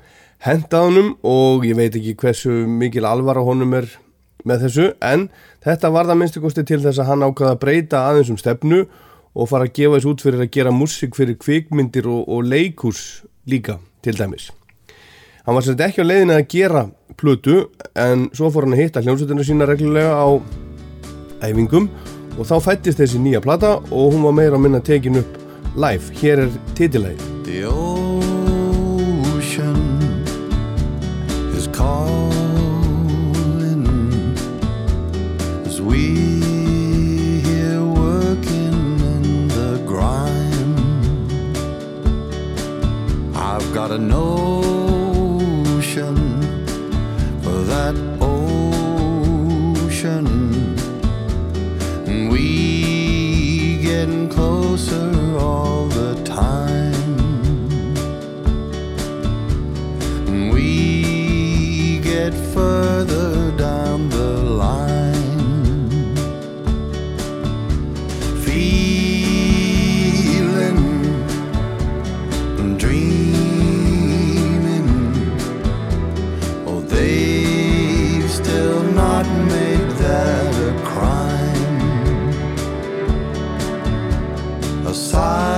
henda honum og ég veit ekki hversu mikil alvara honum er með þessu. En þetta var það minnstakosti til þess að hann ákvaða að breyta aðeins um stefnu og fara að gefa þessu út fyrir að gera músik fyrir kvikmyndir og, og leikús líka til dæmis. Hann var svolítið ekki á leiðinu að gera plötu en svo fór hann að hitta hljómsveitinu sína reglulega á æfingum og þá fættist þessi nýja plata og hún var meira að minna tekin upp live. Hér er titilegi. got a notion for that ocean. And we getting closer all the time. And we get further down the side.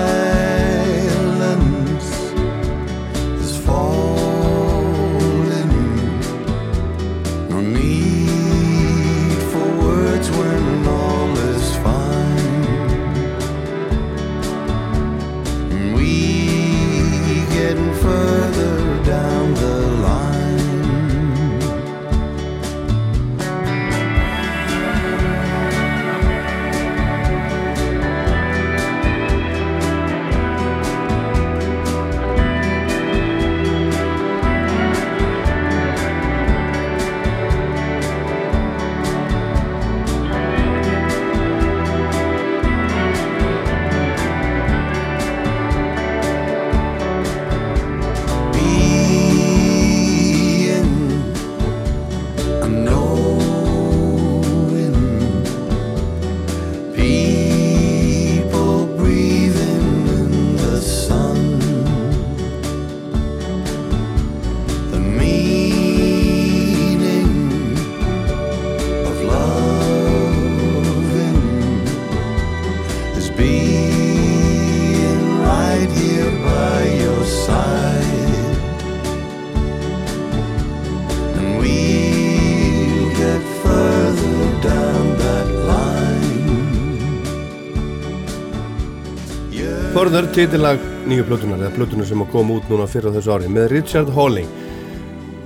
Further, titillag nýju plötunar eða plötunar sem að koma út núna fyrir þessu ári með Richard Hawley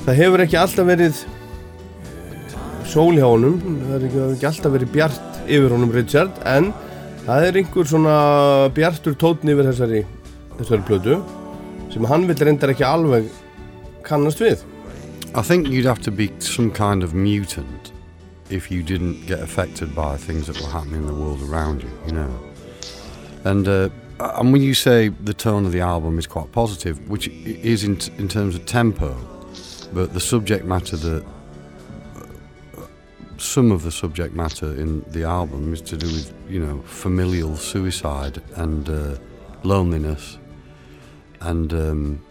það hefur ekki alltaf verið eh, sól hjá honum það hefur ekki, ekki alltaf verið bjart yfir honum Richard en það er einhver svona bjartur tótn yfir þessari þessari plötu sem hann vil reyndar ekki alveg kannast við I think you'd have to be some kind of mutant if you didn't get affected by things that were happening in the world around you, you know. And uh, and when you say the tone of the album is quite positive, which is in t- in terms of tempo, but the subject matter that uh, some of the subject matter in the album is to do with you know familial suicide and uh, loneliness and um,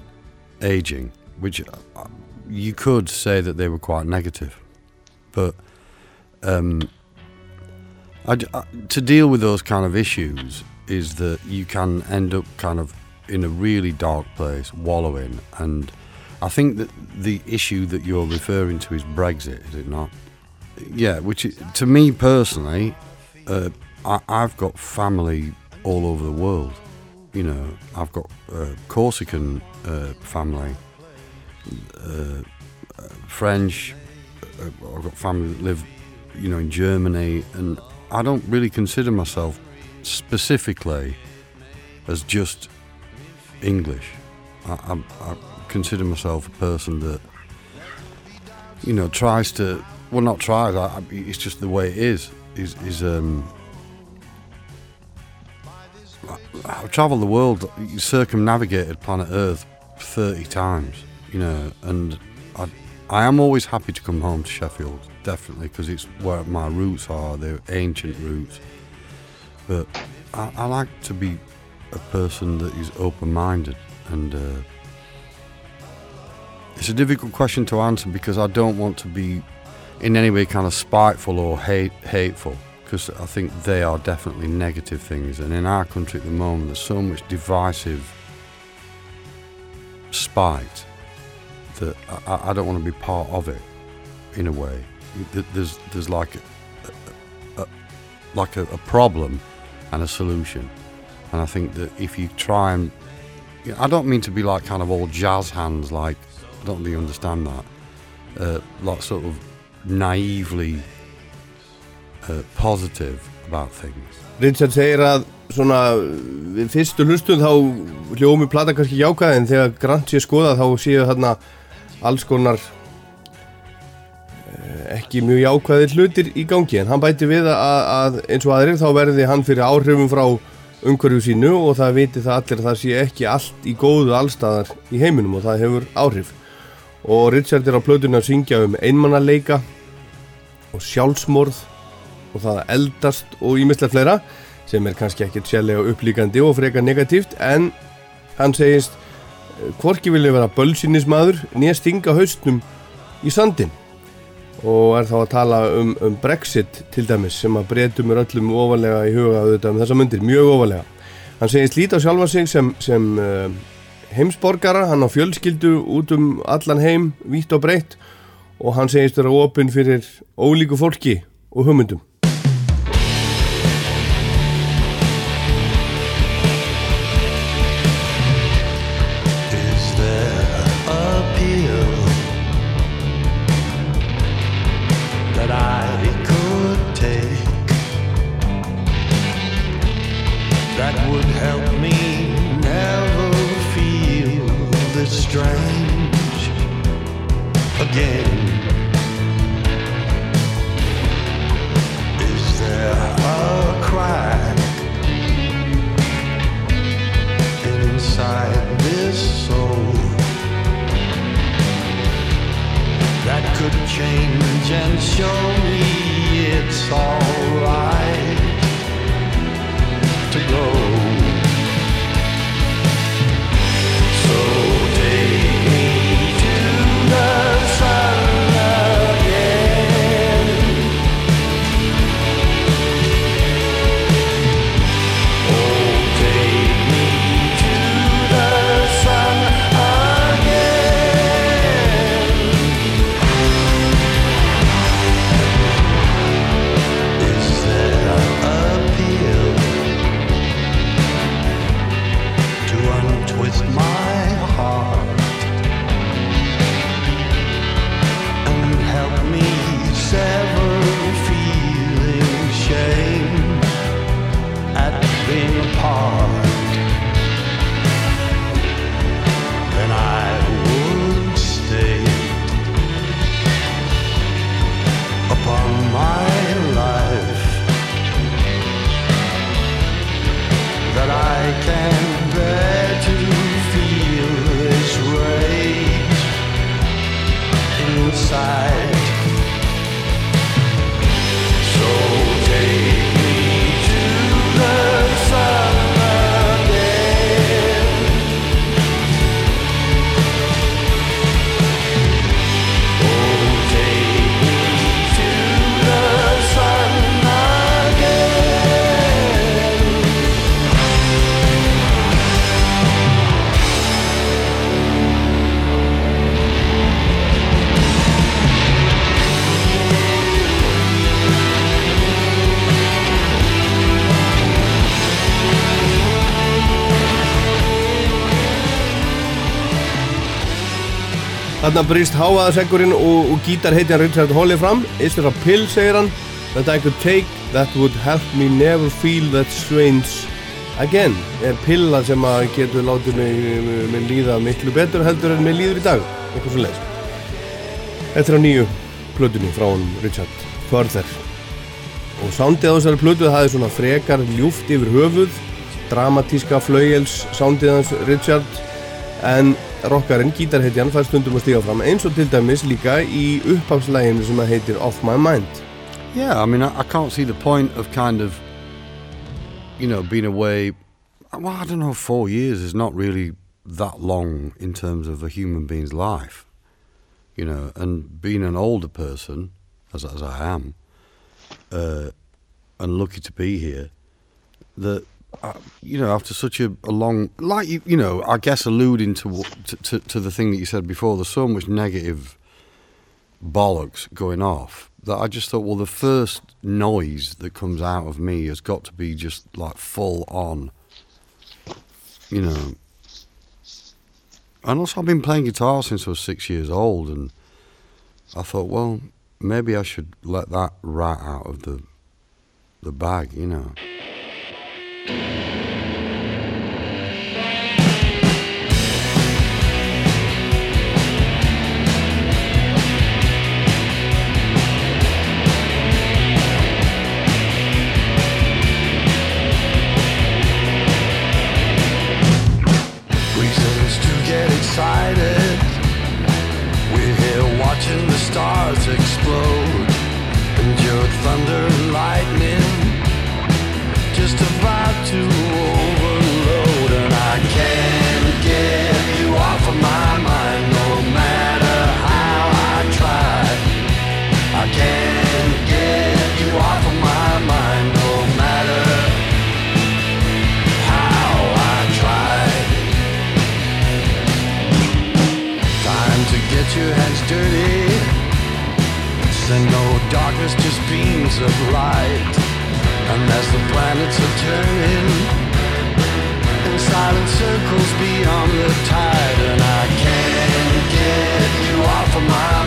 aging, which uh, you could say that they were quite negative, but um, I I- to deal with those kind of issues is that you can end up kind of in a really dark place, wallowing, and I think that the issue that you're referring to is Brexit, is it not? Yeah, which to me personally, uh, I, I've got family all over the world. You know, I've got uh, Corsican uh, family, uh, French. Uh, I've got family that live, you know, in Germany, and I don't really consider myself specifically as just English. I, I, I consider myself a person that, you know, tries to. Well, not tries. I, it's just the way it is. Is is um. I've travelled the world, circumnavigated planet Earth thirty times, you know, and I, I am always happy to come home to Sheffield, definitely, because it's where my roots are. They're ancient roots, but I, I like to be a person that is open-minded, and uh, it's a difficult question to answer because I don't want to be in any way kind of spiteful or hate hateful because I think they are definitely negative things. And in our country at the moment, there's so much divisive spite that I- I, don't want to be part of it. In a way, there's there's like a, a, like a, a problem and a solution, and I think that if you try and you know, I don't mean to be like kind of all jazz hands, like I don't really understand that, uh, like sort of naively uh, positive about things. Richard segir að svona við fyrstu hlustun þá hljómi plata kannski jákað en þegar Grant sé skoðað þá séu þarna alls konar ekki mjög jákvæðir hlutir í gangi en hann bæti við að, að eins og aðrir þá verði hann fyrir áhrifum frá umhverju sínu og það viti það allir að það sé ekki allt í góðu allstaðar í heiminum og það hefur áhrif. Og Richard er á plötunni að syngja um einmannaleika og sjálfsmorð og það að eldast og ímislega fleira sem er kannski ekkert sérlega upplíkandi og frekar negatíft en hann segist hvorki vilja vera bölsinismadur nýja stinga haustnum í sandin og er þá að tala um, um Brexit til dæmis sem að breytum er öllum ofalega í huga auðvitað um þessa myndir, mjög ofalega hann segist líta á sjálfa sig sem, sem uh, heimsborgara, hann á fjölskyldu út um allan heim, vítt og breytt og hann segist vera opinn fyrir ólíku fólki og hugmyndum Þarna brýst háaðaseggurinn og, og gítar heitjan Richard Hawley fram. Is there a pill, segir hann. That I could take that would help me never feel that strange again Er pilla sem að getur látið mig, líða miklu betur heldur en mig líður í dag. Eitthvað svo leis Þetta er á nýju plötunni frá hann Richard Further Og sándið á þessari plötu það er svona frekar ljúft yfir höfuð Dramatíska flauels sándið hans Richard. En rockarinn, fær stundum að stíga fram eins og til dæmis líka í upphafslæginu sem að heitir Off My Mind Yeah, I mean, I, I can't see the point of kind of, you know, being away. Well, I don't know, four years is not really that long in terms of a human being's life, you know, and being an older person, as, as I am, uh, and lucky to be here, that, uh, you know, after such a, a long, like, you, you know, I guess alluding to, to, to, to the thing that you said before, there's so much negative bollocks going off that I just thought, well, the first noise that comes out of me has got to be just like full on, you know. And also, I've been playing guitar since I was six years old, and I thought, well, maybe I should let that rat out of the the bag, you know. We're here watching the stars explode, and your thunder. Darkness, just beams of light. And as the planets are turning In silent circles beyond the tide. And I can't get you off of my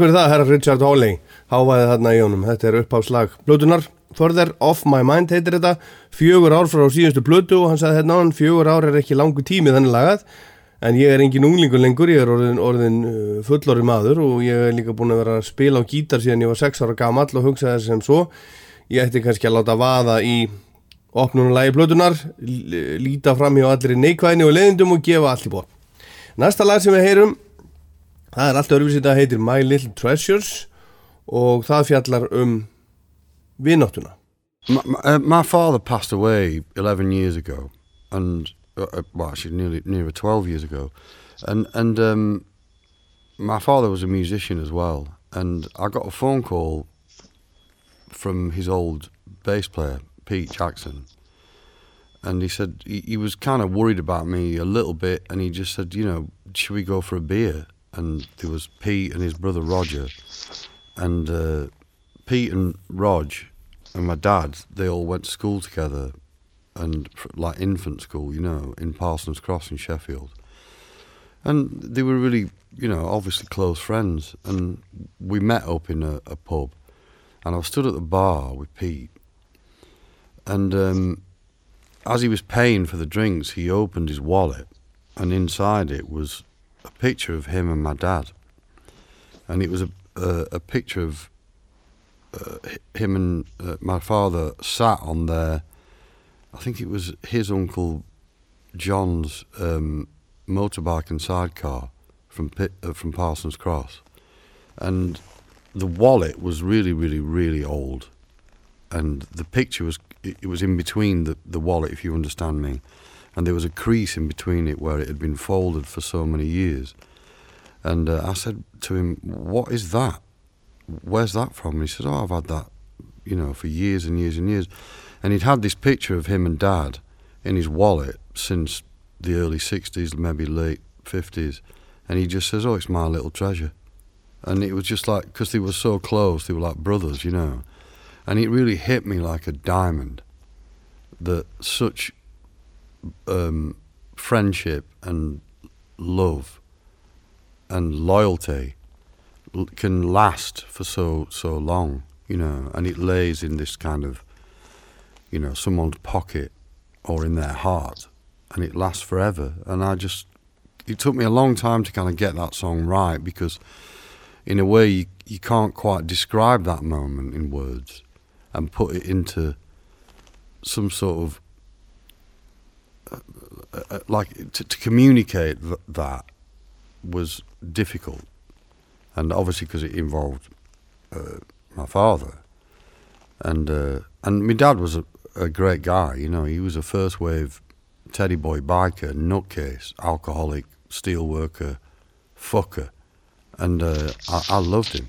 Takk fyrir það, herra Richard Hawley. Hávaði þarna í honum, þetta er uppháslag Blötunar, Further Off My Mind heitir þetta. Fjögur ár frá síðustu blötu og hann sagði hérna hann Fjögur ár er ekki langu tími þannig lagað. En ég er engin unglingur lengur, ég er orðin, orðin uh, fullorri maður og ég er líka búin að vera að spila á gítar síðan ég var 6 ára gamall og hugsa þess sem svo. Ég ætti kannski að láta vaða í opnunulagi blötunar, líta fram hjá allir í neikvæðinni og leiðindum og gefa allt í bóð. Næsta lag sem við heyrum Það er allt öðruvísi þetta heitir My Little Treasures og það fjallar um vináttuna. My, my, uh, my father passed away 11 years ago, and uh, uh, well, actually, nearly nearly 12 years ago, and and um, my father was a musician as well, and I got a phone call from his old bass player Pete Jackson, and he said he, he was kind of worried about me a little bit, and he just said, you know, should we go for a beer? And there was Pete and his brother Roger, and uh, Pete and Rog and my dad, they all went to school together, and like infant school, you know, in Parsons Cross in Sheffield. And they were really, you know, obviously close friends. And we met up in a, a pub, and I was stood at the bar with Pete. And um, as he was paying for the drinks, he opened his wallet, and inside it was a picture of him and my dad. And it was a a, a picture of uh, him and uh, my father sat on their, I think it was his uncle John's um, motorbike and sidecar from Pit, uh, from Parsons Cross, and the wallet was really, really, really old, and the picture was it, it was in between the the wallet, if you understand me, and there was a crease in between it where it had been folded for so many years, and uh, I said to him, "What is that? Where's that from?" And he said, "Oh, I've had that, you know, for years and years and years," and he'd had this picture of him and Dad in his wallet since the early '60s, maybe late '50s, and he just says, "Oh, it's my little treasure," and it was just like because they were so close, they were like brothers, you know, and it really hit me like a diamond that such um, friendship and love and loyalty can last for so so long, you know, and it lays in this kind of, you know, someone's pocket or in their heart, and it lasts forever. And I just, it took me a long time to kind of get that song right because, in a way, you you can't quite describe that moment in words and put it into some sort of like to, to communicate th- that was difficult, and obviously because it involved uh, my father, and uh, and my dad was a, a great guy. You know, he was a first wave teddy boy biker, nutcase, alcoholic, steel worker, fucker, and uh, I, I loved him.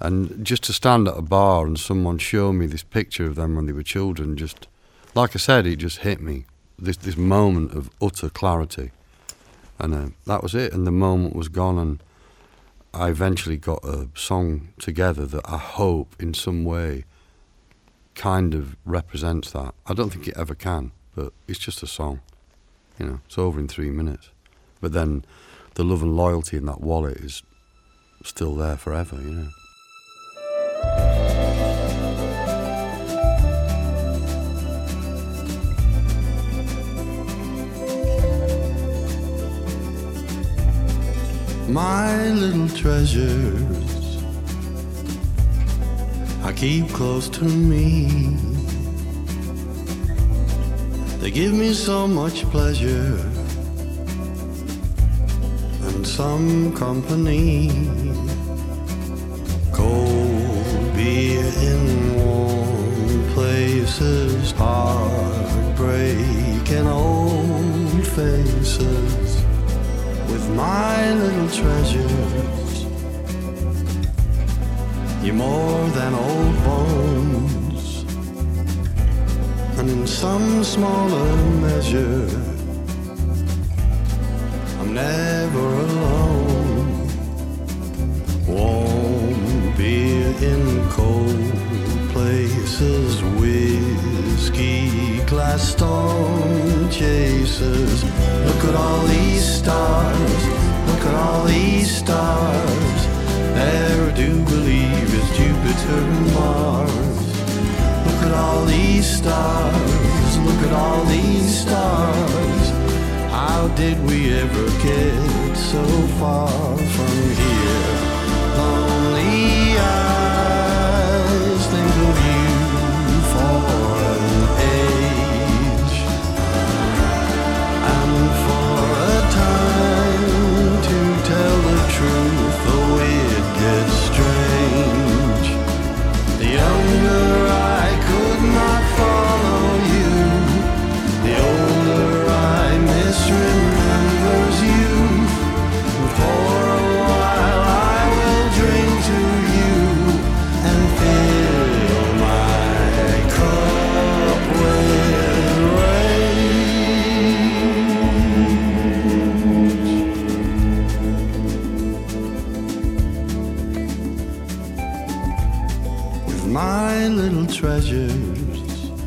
And just to stand at a bar and someone show me this picture of them when they were children, just like I said, it just hit me. This this moment of utter clarity, and uh, that was it. And the moment was gone, and I eventually got a song together that I hope in some way kind of represents that. I don't think it ever can, but it's just a song. You know, it's over in three minutes. But then the love and loyalty in that wallet is still there forever, you know. My little treasures I keep close to me. They give me so much pleasure and some company. Cold beer in warm places, heartbreak and old faces with my little treasures. You're more than old bones, and in some smaller measure, I'm never alone. Warm beer in cold places, whiskey glass storm chasers. Look at all these stars, look at all these stars. Never do believe it's Jupiter and Mars. Look at all these stars, look at all these stars. How did we ever get so far from here?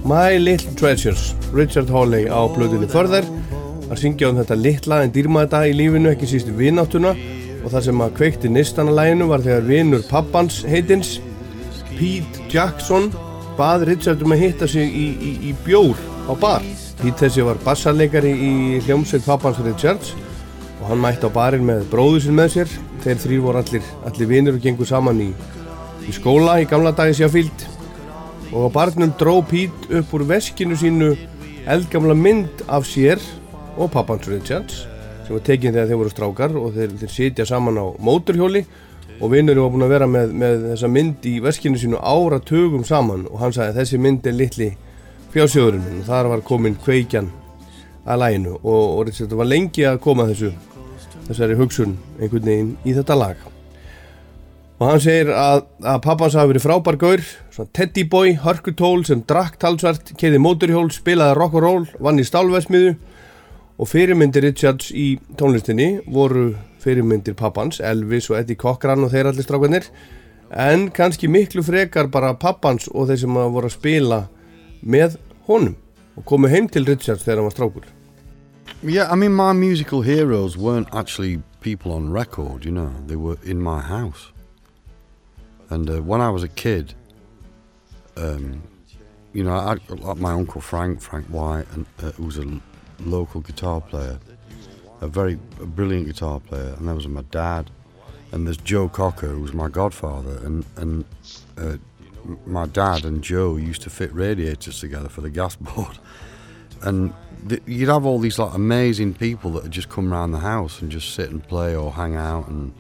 My Little Treasures Richard Hawley á blöðinni förðar að syngja um þetta litla en dýrmaða í lífinu ekki síst vináttuna. Og það sem að kveikti nistana læginu var þegar vinur pappans heitins Pete Jackson bað Richard um að hitta sig í, í, í bjór á bar. Pete þessi var bassarleikari í hljómsveit pappans Richards og hann mætti á barinn með bróðu sinn með sér. Þeir þrý voru allir, allir vinur og gengur saman í, í skóla í gamla dagi Sjáfíld og barnum dró Pete upp úr veskinu sínu eldgamla mynd af sér og pappans Richards sem var tekin þegar þeir voru strákar og þeir, þeir sitja saman á móturhjóli og vinnurinn var búinn að vera með, með þessa mynd í veskinu sínu ára tögum saman. Og hann sagði að þessi mynd er litli fjársjóðurinn. Minn og þar var komin kveikjan að læginu og, og Richard var lengi að koma þessu þessari hugsun einhvern veginn í þetta lag og hann segir að, að pappans hafi verið frábær gaur svona teddy boy, hörkutól sem drakk talsvert, keði móturhjól, spilaði rock and roll, vann í stálvesmiðu og fyrirmyndir Richards í tónlistinni voru fyrirmyndir pappans, Elvis og Eddie Cochran og þeir allir strákanir en kannski miklu frekar bara pappans og þeir sem voru að spila með honum og komu heim til Richards þegar hann var strákur. Yeah, I mean, my musical heroes weren't actually people on record, you know, they were in my house. And uh, when I was a kid, um, you know, I, like my uncle Frank, Frank White, and, uh, who was a local guitar player, a very a brilliant guitar player, and there was my dad, and there's Joe Cocker, who was my godfather, and and uh, my dad and Joe used to fit radiators together for the gas [LAUGHS] board, and you'd have all these like amazing people that would just come around the house and just sit and play or hang out and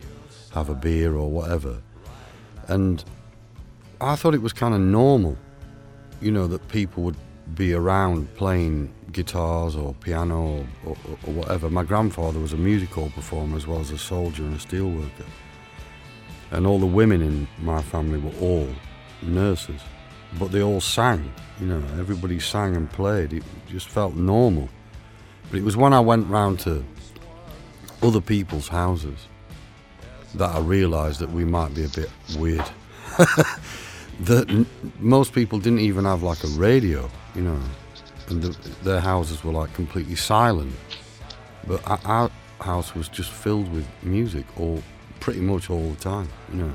have a beer or whatever, and I thought it was kind of normal, you know, that people would be around playing guitars or piano or, or, or whatever. My grandfather was a music hall performer as well as a soldier and a steelworker. And all the women in my family were all nurses, but they all sang, you know, everybody sang and played. It just felt normal. But it was when I went round to other people's houses that I realised that we might be a bit weird. [LAUGHS] that n- most people didn't even have like a radio, you know, and the, their houses were like completely silent. But our, our house was just filled with music all pretty much all the time, you know.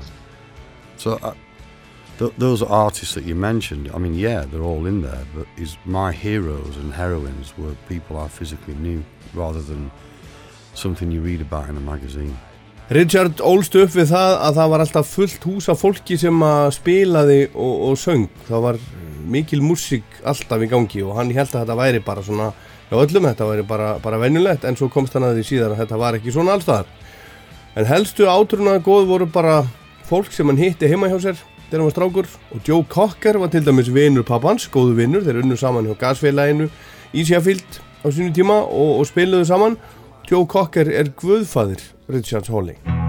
So uh, th- those artists that you mentioned, I mean, yeah, they're all in there, but is my heroes and heroines were people I physically knew rather than something you read about in a magazine. Richard ólst upp við það að það var alltaf fullt hús af fólki sem að spilaði og, og söng. Það var mikil músík alltaf í gangi og hann held að þetta væri bara svona, já öllum þetta væri bara, bara venjulegt en svo komst hann að því síðan að þetta var ekki svona allstaðar. En helstu átrúnaði góð voru bara fólk sem hann hitti heima hjá sér þegar hann var strákur og Joe Cocker var til dæmis vinur pappans, góðu vinur, þeir unnu saman hjá gasfélaginu í Sheffield á sínu tíma og, og spiluðu saman. Joe Cocker er guðfaðir Richards Hawley.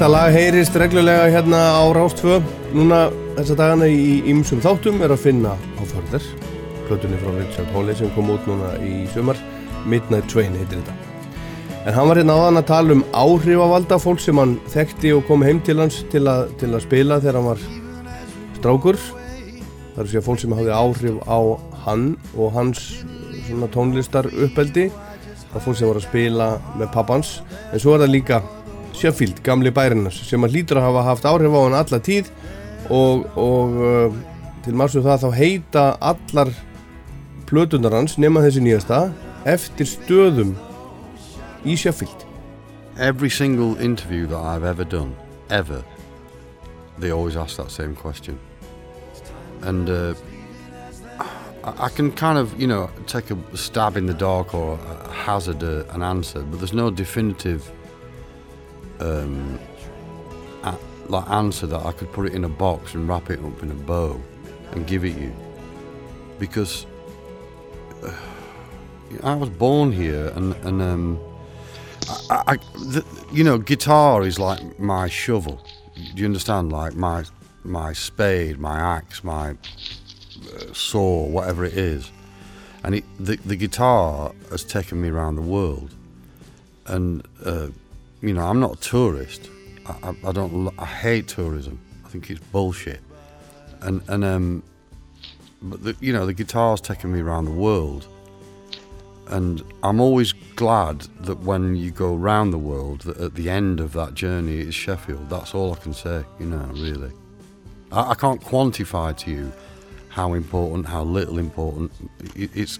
Þetta lag heyrist reglulega hérna á Rástfö Núna þessa dagana í ymsum þáttum er að finna á förður Plötunni frá Richard Hawley sem kom út núna í sumar. Midnight Train heitir þetta. En hann var hérna áðan að tala um áhrifavalda fólk sem hann þekkti og kom heim til hans til að, til að spila þegar hann var strákur. Það er segja fólk sem hafði áhrif á hann og hans tónlistar uppeldi Það er fólk sem var að spila með pappans. En svo er það líka Sheffield, gamli bærinnars sem að hlýtur að hafa haft áhrif á hann alla tíð og, og uh, til margum það þá heita allar plötunar hans nema þessi nýjasta eftir stöðum í Sheffield Every single interview that I've ever done, ever, they always ask that same question. And uh, I, I can kind of, you know, take a stab in the dark or hazard a, an answer, but there's no definitive um, a- like answer that I could put it in a box and wrap it up in a bow and give it you because uh, I was born here and and um, I, I the, you know guitar is like my shovel. Do you understand? Like my my spade, my axe, my uh, saw, whatever it is, and it, the the guitar has taken me around the world, and uh, you know I'm not a tourist. I, I, I don't. I hate tourism. I think it's bullshit, and and um, but the, you know the guitar's taken me around the world, and I'm always glad that when you go round the world, that at the end of that journey is Sheffield. That's all I can say. You know, really. I, I can't quantify to you how important, how little important. It, it's,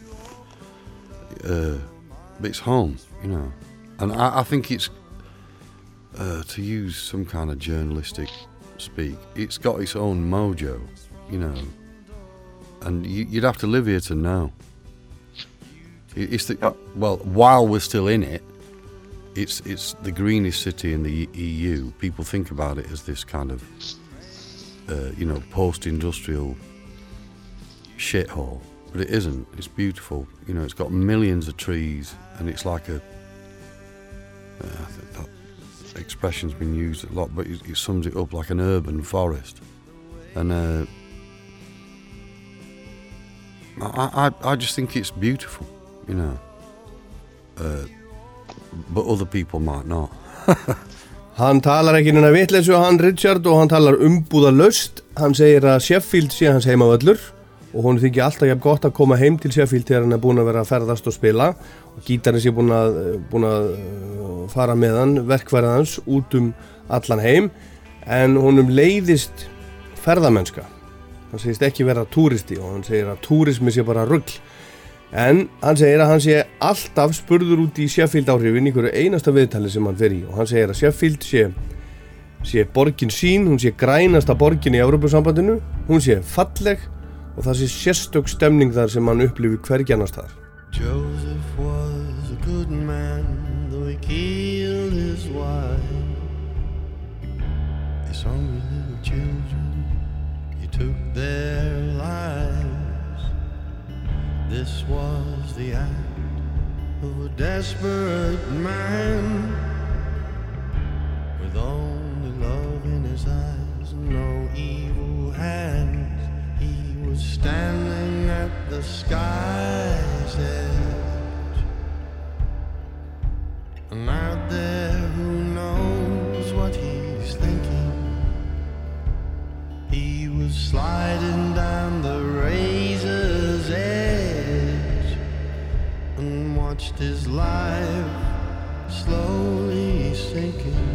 uh, it's home. You know, and I, I think it's uh, to use some kind of journalistic speak. It's got its own mojo. You know, and you, you'd have to live here to know. It's the well, while we're still in it, it's it's the greenest city in the EU. People think about it as this kind of, uh, you know, post-industrial shithole, but it isn't. It's beautiful. You know, it's got millions of trees, and it's like a. Uh, that expression's been used a lot, but it, it sums it up like an urban forest, and. Uh, I, I, I just think it's beautiful, you know. Uh, but other people might not. [LAUGHS] Hann talar ekki neina vitleysu hann Richard og hann talar umbúða löst hann segir að Sheffield sé hans heimavöllur og hún þykir alltaf jafn gott að koma heim til Sheffield þegar hann er búin að vera að ferðast og spila og gítarinn sé búin að, búin að uh, fara með hann verkverðans út um allan heim en honum leiðist ferðamennska. Hann segist ekki vera túristi og hann segir að túrismi sé bara rugl. En hann segir að hann sé alltaf spurður út í Sheffield áhrifin í hverju einasta viðtali sem hann fer í og hann segir að Sheffield sé, sé borgin sín, hún sé grænasta borgin í Európusambandinu, hún sé falleg og það sé sérstök stemning þar sem hann upplifi hverjanast þar Joseph killed his wife. His hungry little children, he took their lives. This was the act of a desperate man, with only love in his eyes and no evil hands. He was standing at the sky's edge. And out there, who knows what he's thinking? He was sliding down the razor's edge and watched his life slowly sinking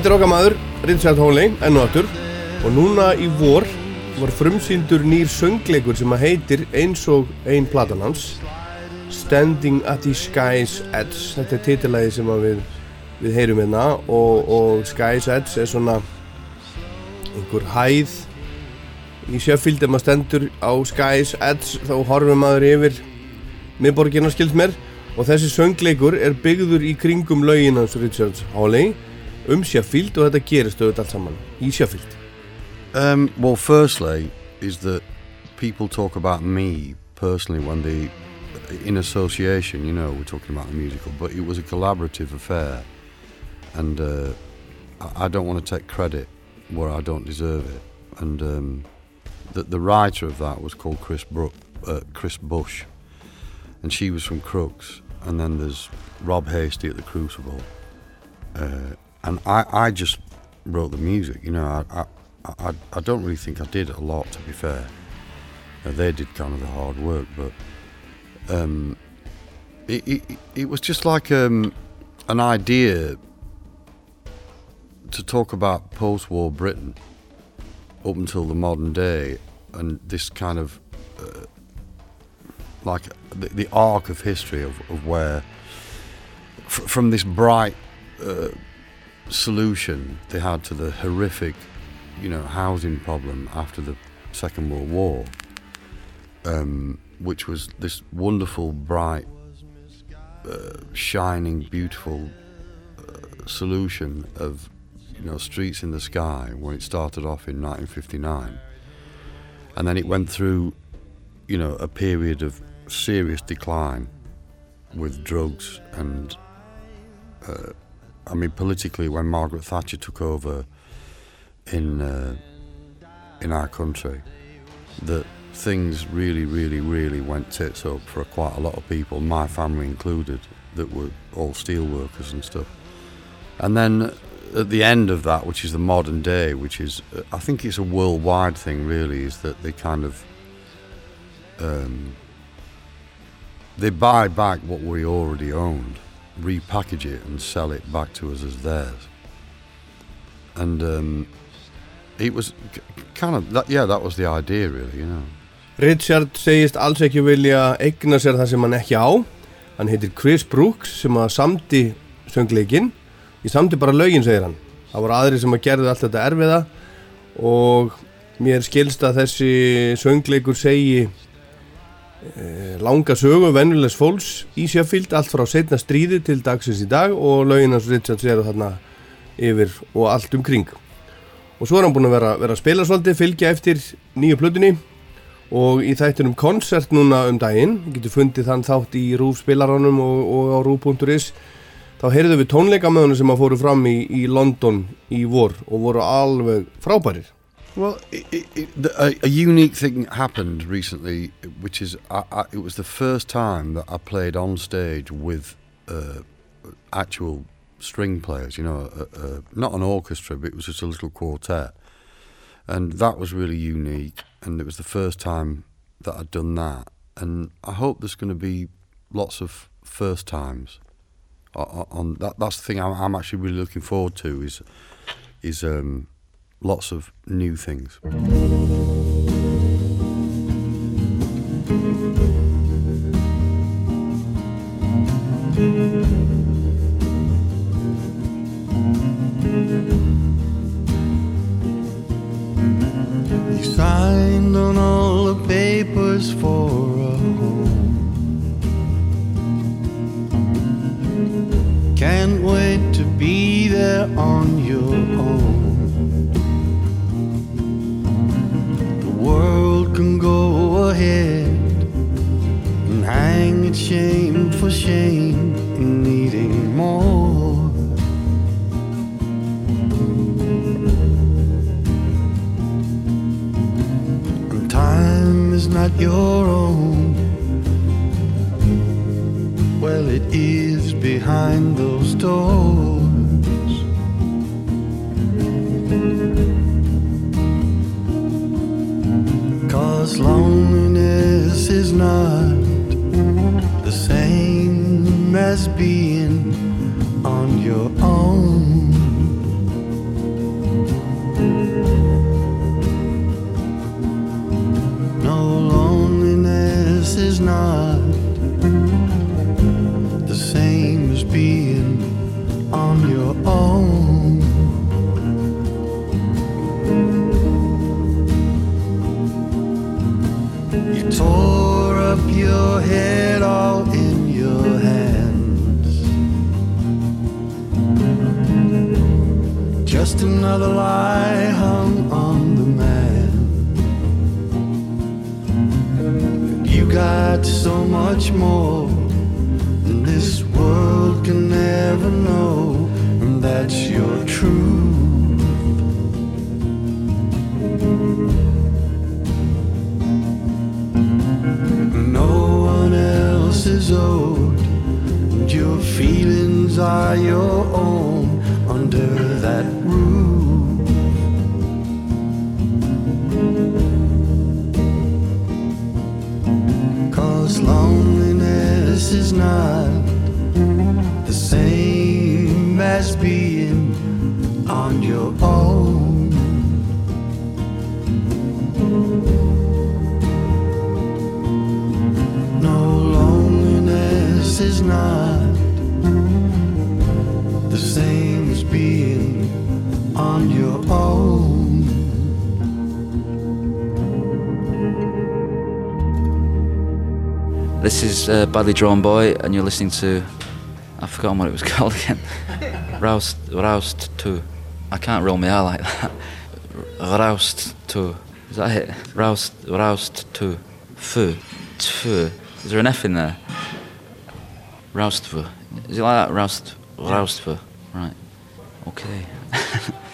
Þetta er okkar maður, Richard Hawley, enn og aftur. Og núna í vor var frumsýndur nýr söngleikur sem að heitir eins og ein platan hans Standing at the Sky's Edge. Þetta er titilæði sem við við heyrum hérna og, og Sky's Edge er svona einhver hæð í Sheffield. Ef maður stendur á Sky's Edge þá horfum maður yfir miðborgina skilt mér. Og þessi söngleikur er byggður í kringum lögin hans Richard Hawley um Sheffield og þetta gerist auðvitað allt saman í Sheffield Um, well, firstly, is that people talk about me personally when they, in association, you know, we're talking about a musical, but it was a collaborative affair, and uh, I I don't want to take credit where I don't deserve it. And um, the, the writer of that was called Chris, Brook, uh, Chris Bush, and she was from Crooks. And then there's Rob Hasty at the Crucible, uh, and I, I just wrote the music. You know, I, I, I, I don't really think I did a lot, to be fair. Uh, they did kind of the hard work, but um, it, it, it was just like um, an idea to talk about post-war Britain up until the modern day, and this kind of uh, like the, the arc of history of, of where from this bright uh, solution they had to the horrific, you know, housing problem after the Second World War, um, which was this wonderful, bright, uh, shining, beautiful uh, solution of, you know, streets in the sky when it started off in 1959, and then it went through, you know, a period of serious decline with drugs and uh, I mean politically when Margaret Thatcher took over in uh, in our country that things really really really went tits up for quite a lot of people my family included that were all steel workers and stuff. And then at the end of that which is the modern day which is I think it's a worldwide thing really is that they kind of um, they buy back what we already owned, repackage it, and sell it back to us as theirs. And um, it was kind of that. Yeah, that was the idea, really. You know. Richard segist alls ekki vilja eigna sér það sem hann ekki á hann heitir Chris Brooks sem að samdi söngleikin ég samdi bara lögin segir hann það voru aðri sem að gerðu allt þetta erfiða og mér skilst að þessi söngleikur segi langa sögu venjulegs fólks í Sheffield allt frá setna stríði til dagsins í dag og lögin hans Richard eru þarna yfir og allt um kring og svo er hann búin að vera, vera að spila svolítið fylgja eftir nýju plötunni og í þættunum koncert núna um daginn getur fundið þann þátt í rúf spilaranum og, og á rúf.is þá heyrðum við tónleika með honum sem að fóru fram í, í London í vor og voru alveg frábærir Well, it, it, it, a, a unique thing happened recently, which is I, I, it was the first time that I played on stage with uh, actual string players. You know, not an orchestra, but it was just a little quartet, and that was really unique. And it was the first time that I'd done that, and I hope there's going to be lots of first times. o- o- On that, that's the thing I'm, I'm actually really looking forward to is is um, lots of new things. Go ahead and hang its shame for shame in needing more. and time is not your own. Well, it is behind those doors. Cause loneliness is not the same as being another lie hung on the man. You got so much more than this world can ever know, and that's your truth. No one else is owed, and your feelings are your own This is uh, Badly Drawn Boy, and you're listening to. I've forgotten what it was [LAUGHS] called again. Roused, Roused 2. I can't roll my R like that. Roused 2. Is that it? Roused, Roused 2. Fu. Tfu. Is there an F in there? Roused Fu. Is it like that? Roused, Roused Fu. Right. Okay. [LAUGHS]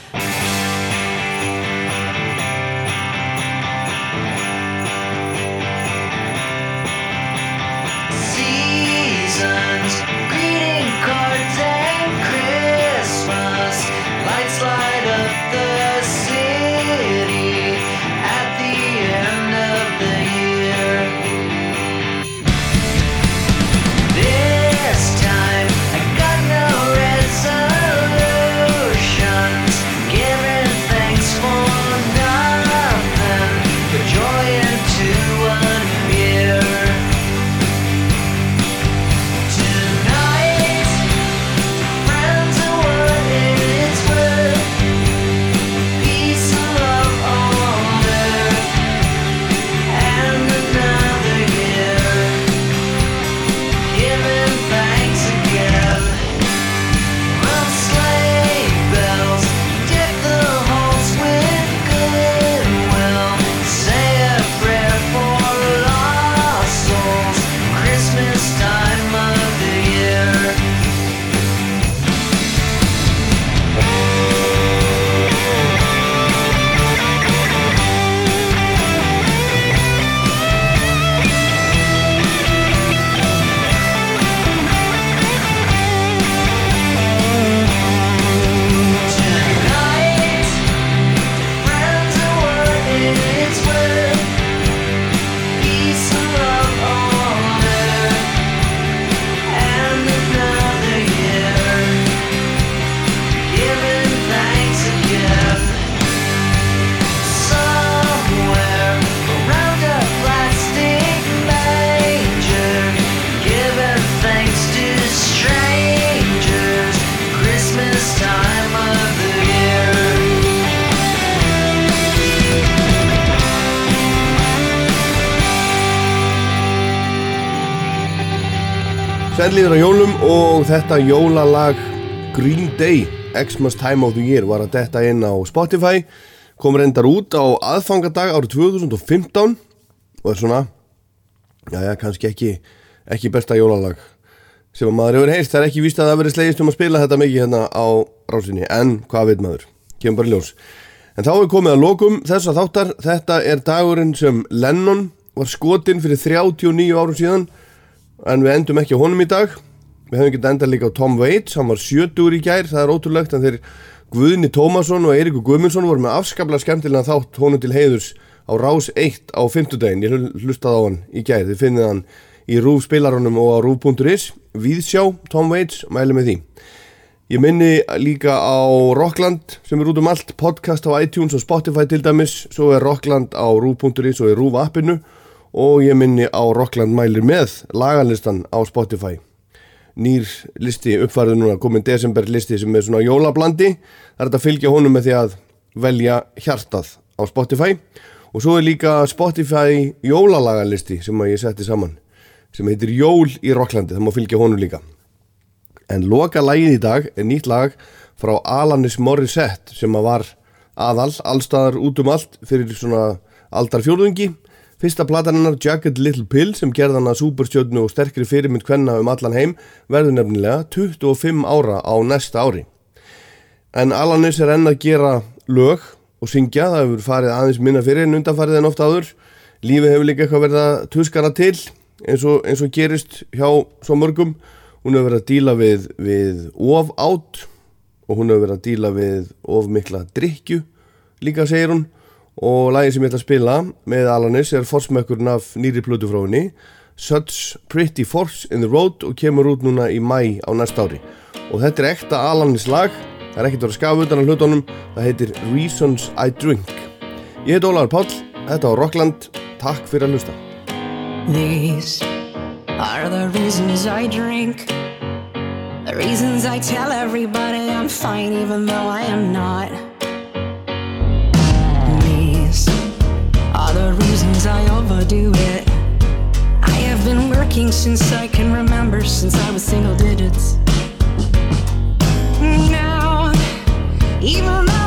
þetta jólalag Green Day, Xmas Time of the Year var að detta inn á Spotify kom reyndar út á aðfangadag árið 2015 og er svona já já, kannski ekki ekki besta jólalag sem að maður hefur heist, það er ekki víst að það verið slegist um að spila þetta mikið hérna á rásinni en hvað veit maður, kemur bara ljós. En þá er komið að lokum þessa þáttar. Þetta er dagurinn sem Lennon var skotinn fyrir 39 árum síðan en við endum ekki honum í dag við hefum getið enda líka á Tom Waits hann var 70 í gær, það er ótrúlegt en þeir Guðni Tómasson og Eiríkur Guðmundsson voru með afskaplega skemmtilega þátt honum til heiðurs á Rás 1 á 50 daginn, ég hl- hlustaði á hann í gær. Þið finnið hann í rúf spilarunum og á rúf.is Víðsjá, Tom Waits, mæli með því. Ég minni líka á Rockland sem er út um allt, podcast á iTunes og Spotify til dæmis, svo er Rockland á rúf.is og í rúf appinu. Og ég minni á Rockland mælir með laganlistan á Spotify nýr listi uppfærið núna komin desember listi sem er svona jólablandi. Það er þetta að fylgja honum með því að velja hjartað á Spotify. Og svo er líka Spotify jólalagalisti sem að ég setti saman sem heitir Jól í Rocklandi. Það má fylgja honum líka. En loka lagið í dag er nýtt lag frá Alanis Morissette sem að var aðal allstaðar út um allt fyrir svona aldarfjórðungi Fyrsta platan hennar Jagged Little Pill sem gerði hann að superstjörnu og sterkri fyrirmynd kvenna um allan heim verður nefnilega 25 ára á næsta ári. En Alanis er enn að gera lög og syngja, það hefur farið aðeins minna fyrir en undanfarið en ofta áður. Lífi hefur líka eitthvað verið að tuskana til eins og, eins og gerist hjá svo mörgum. Hún hefur verið að díla við, við of átt og hún hefur verið að díla við of mikla drikju líka segir hún og lagið sem ég ætla að spila með Alanis er forsmökkurinn af nýri plötu frá henni Such Pretty Force in the Road og kemur út núna í mæ á næsta ári og þetta er ekta Alanis lag það er ekkert að vera skaf utan að hlutunum það heitir Reasons I Drink Ég heit Ólaður Páll, þetta á Rockland Takk fyrir að hlusta These are the reasons I drink. The reasons I tell everybody I'm fine even though I am not. I overdo it. I have been working since I can remember, since I was single digits. Now, even though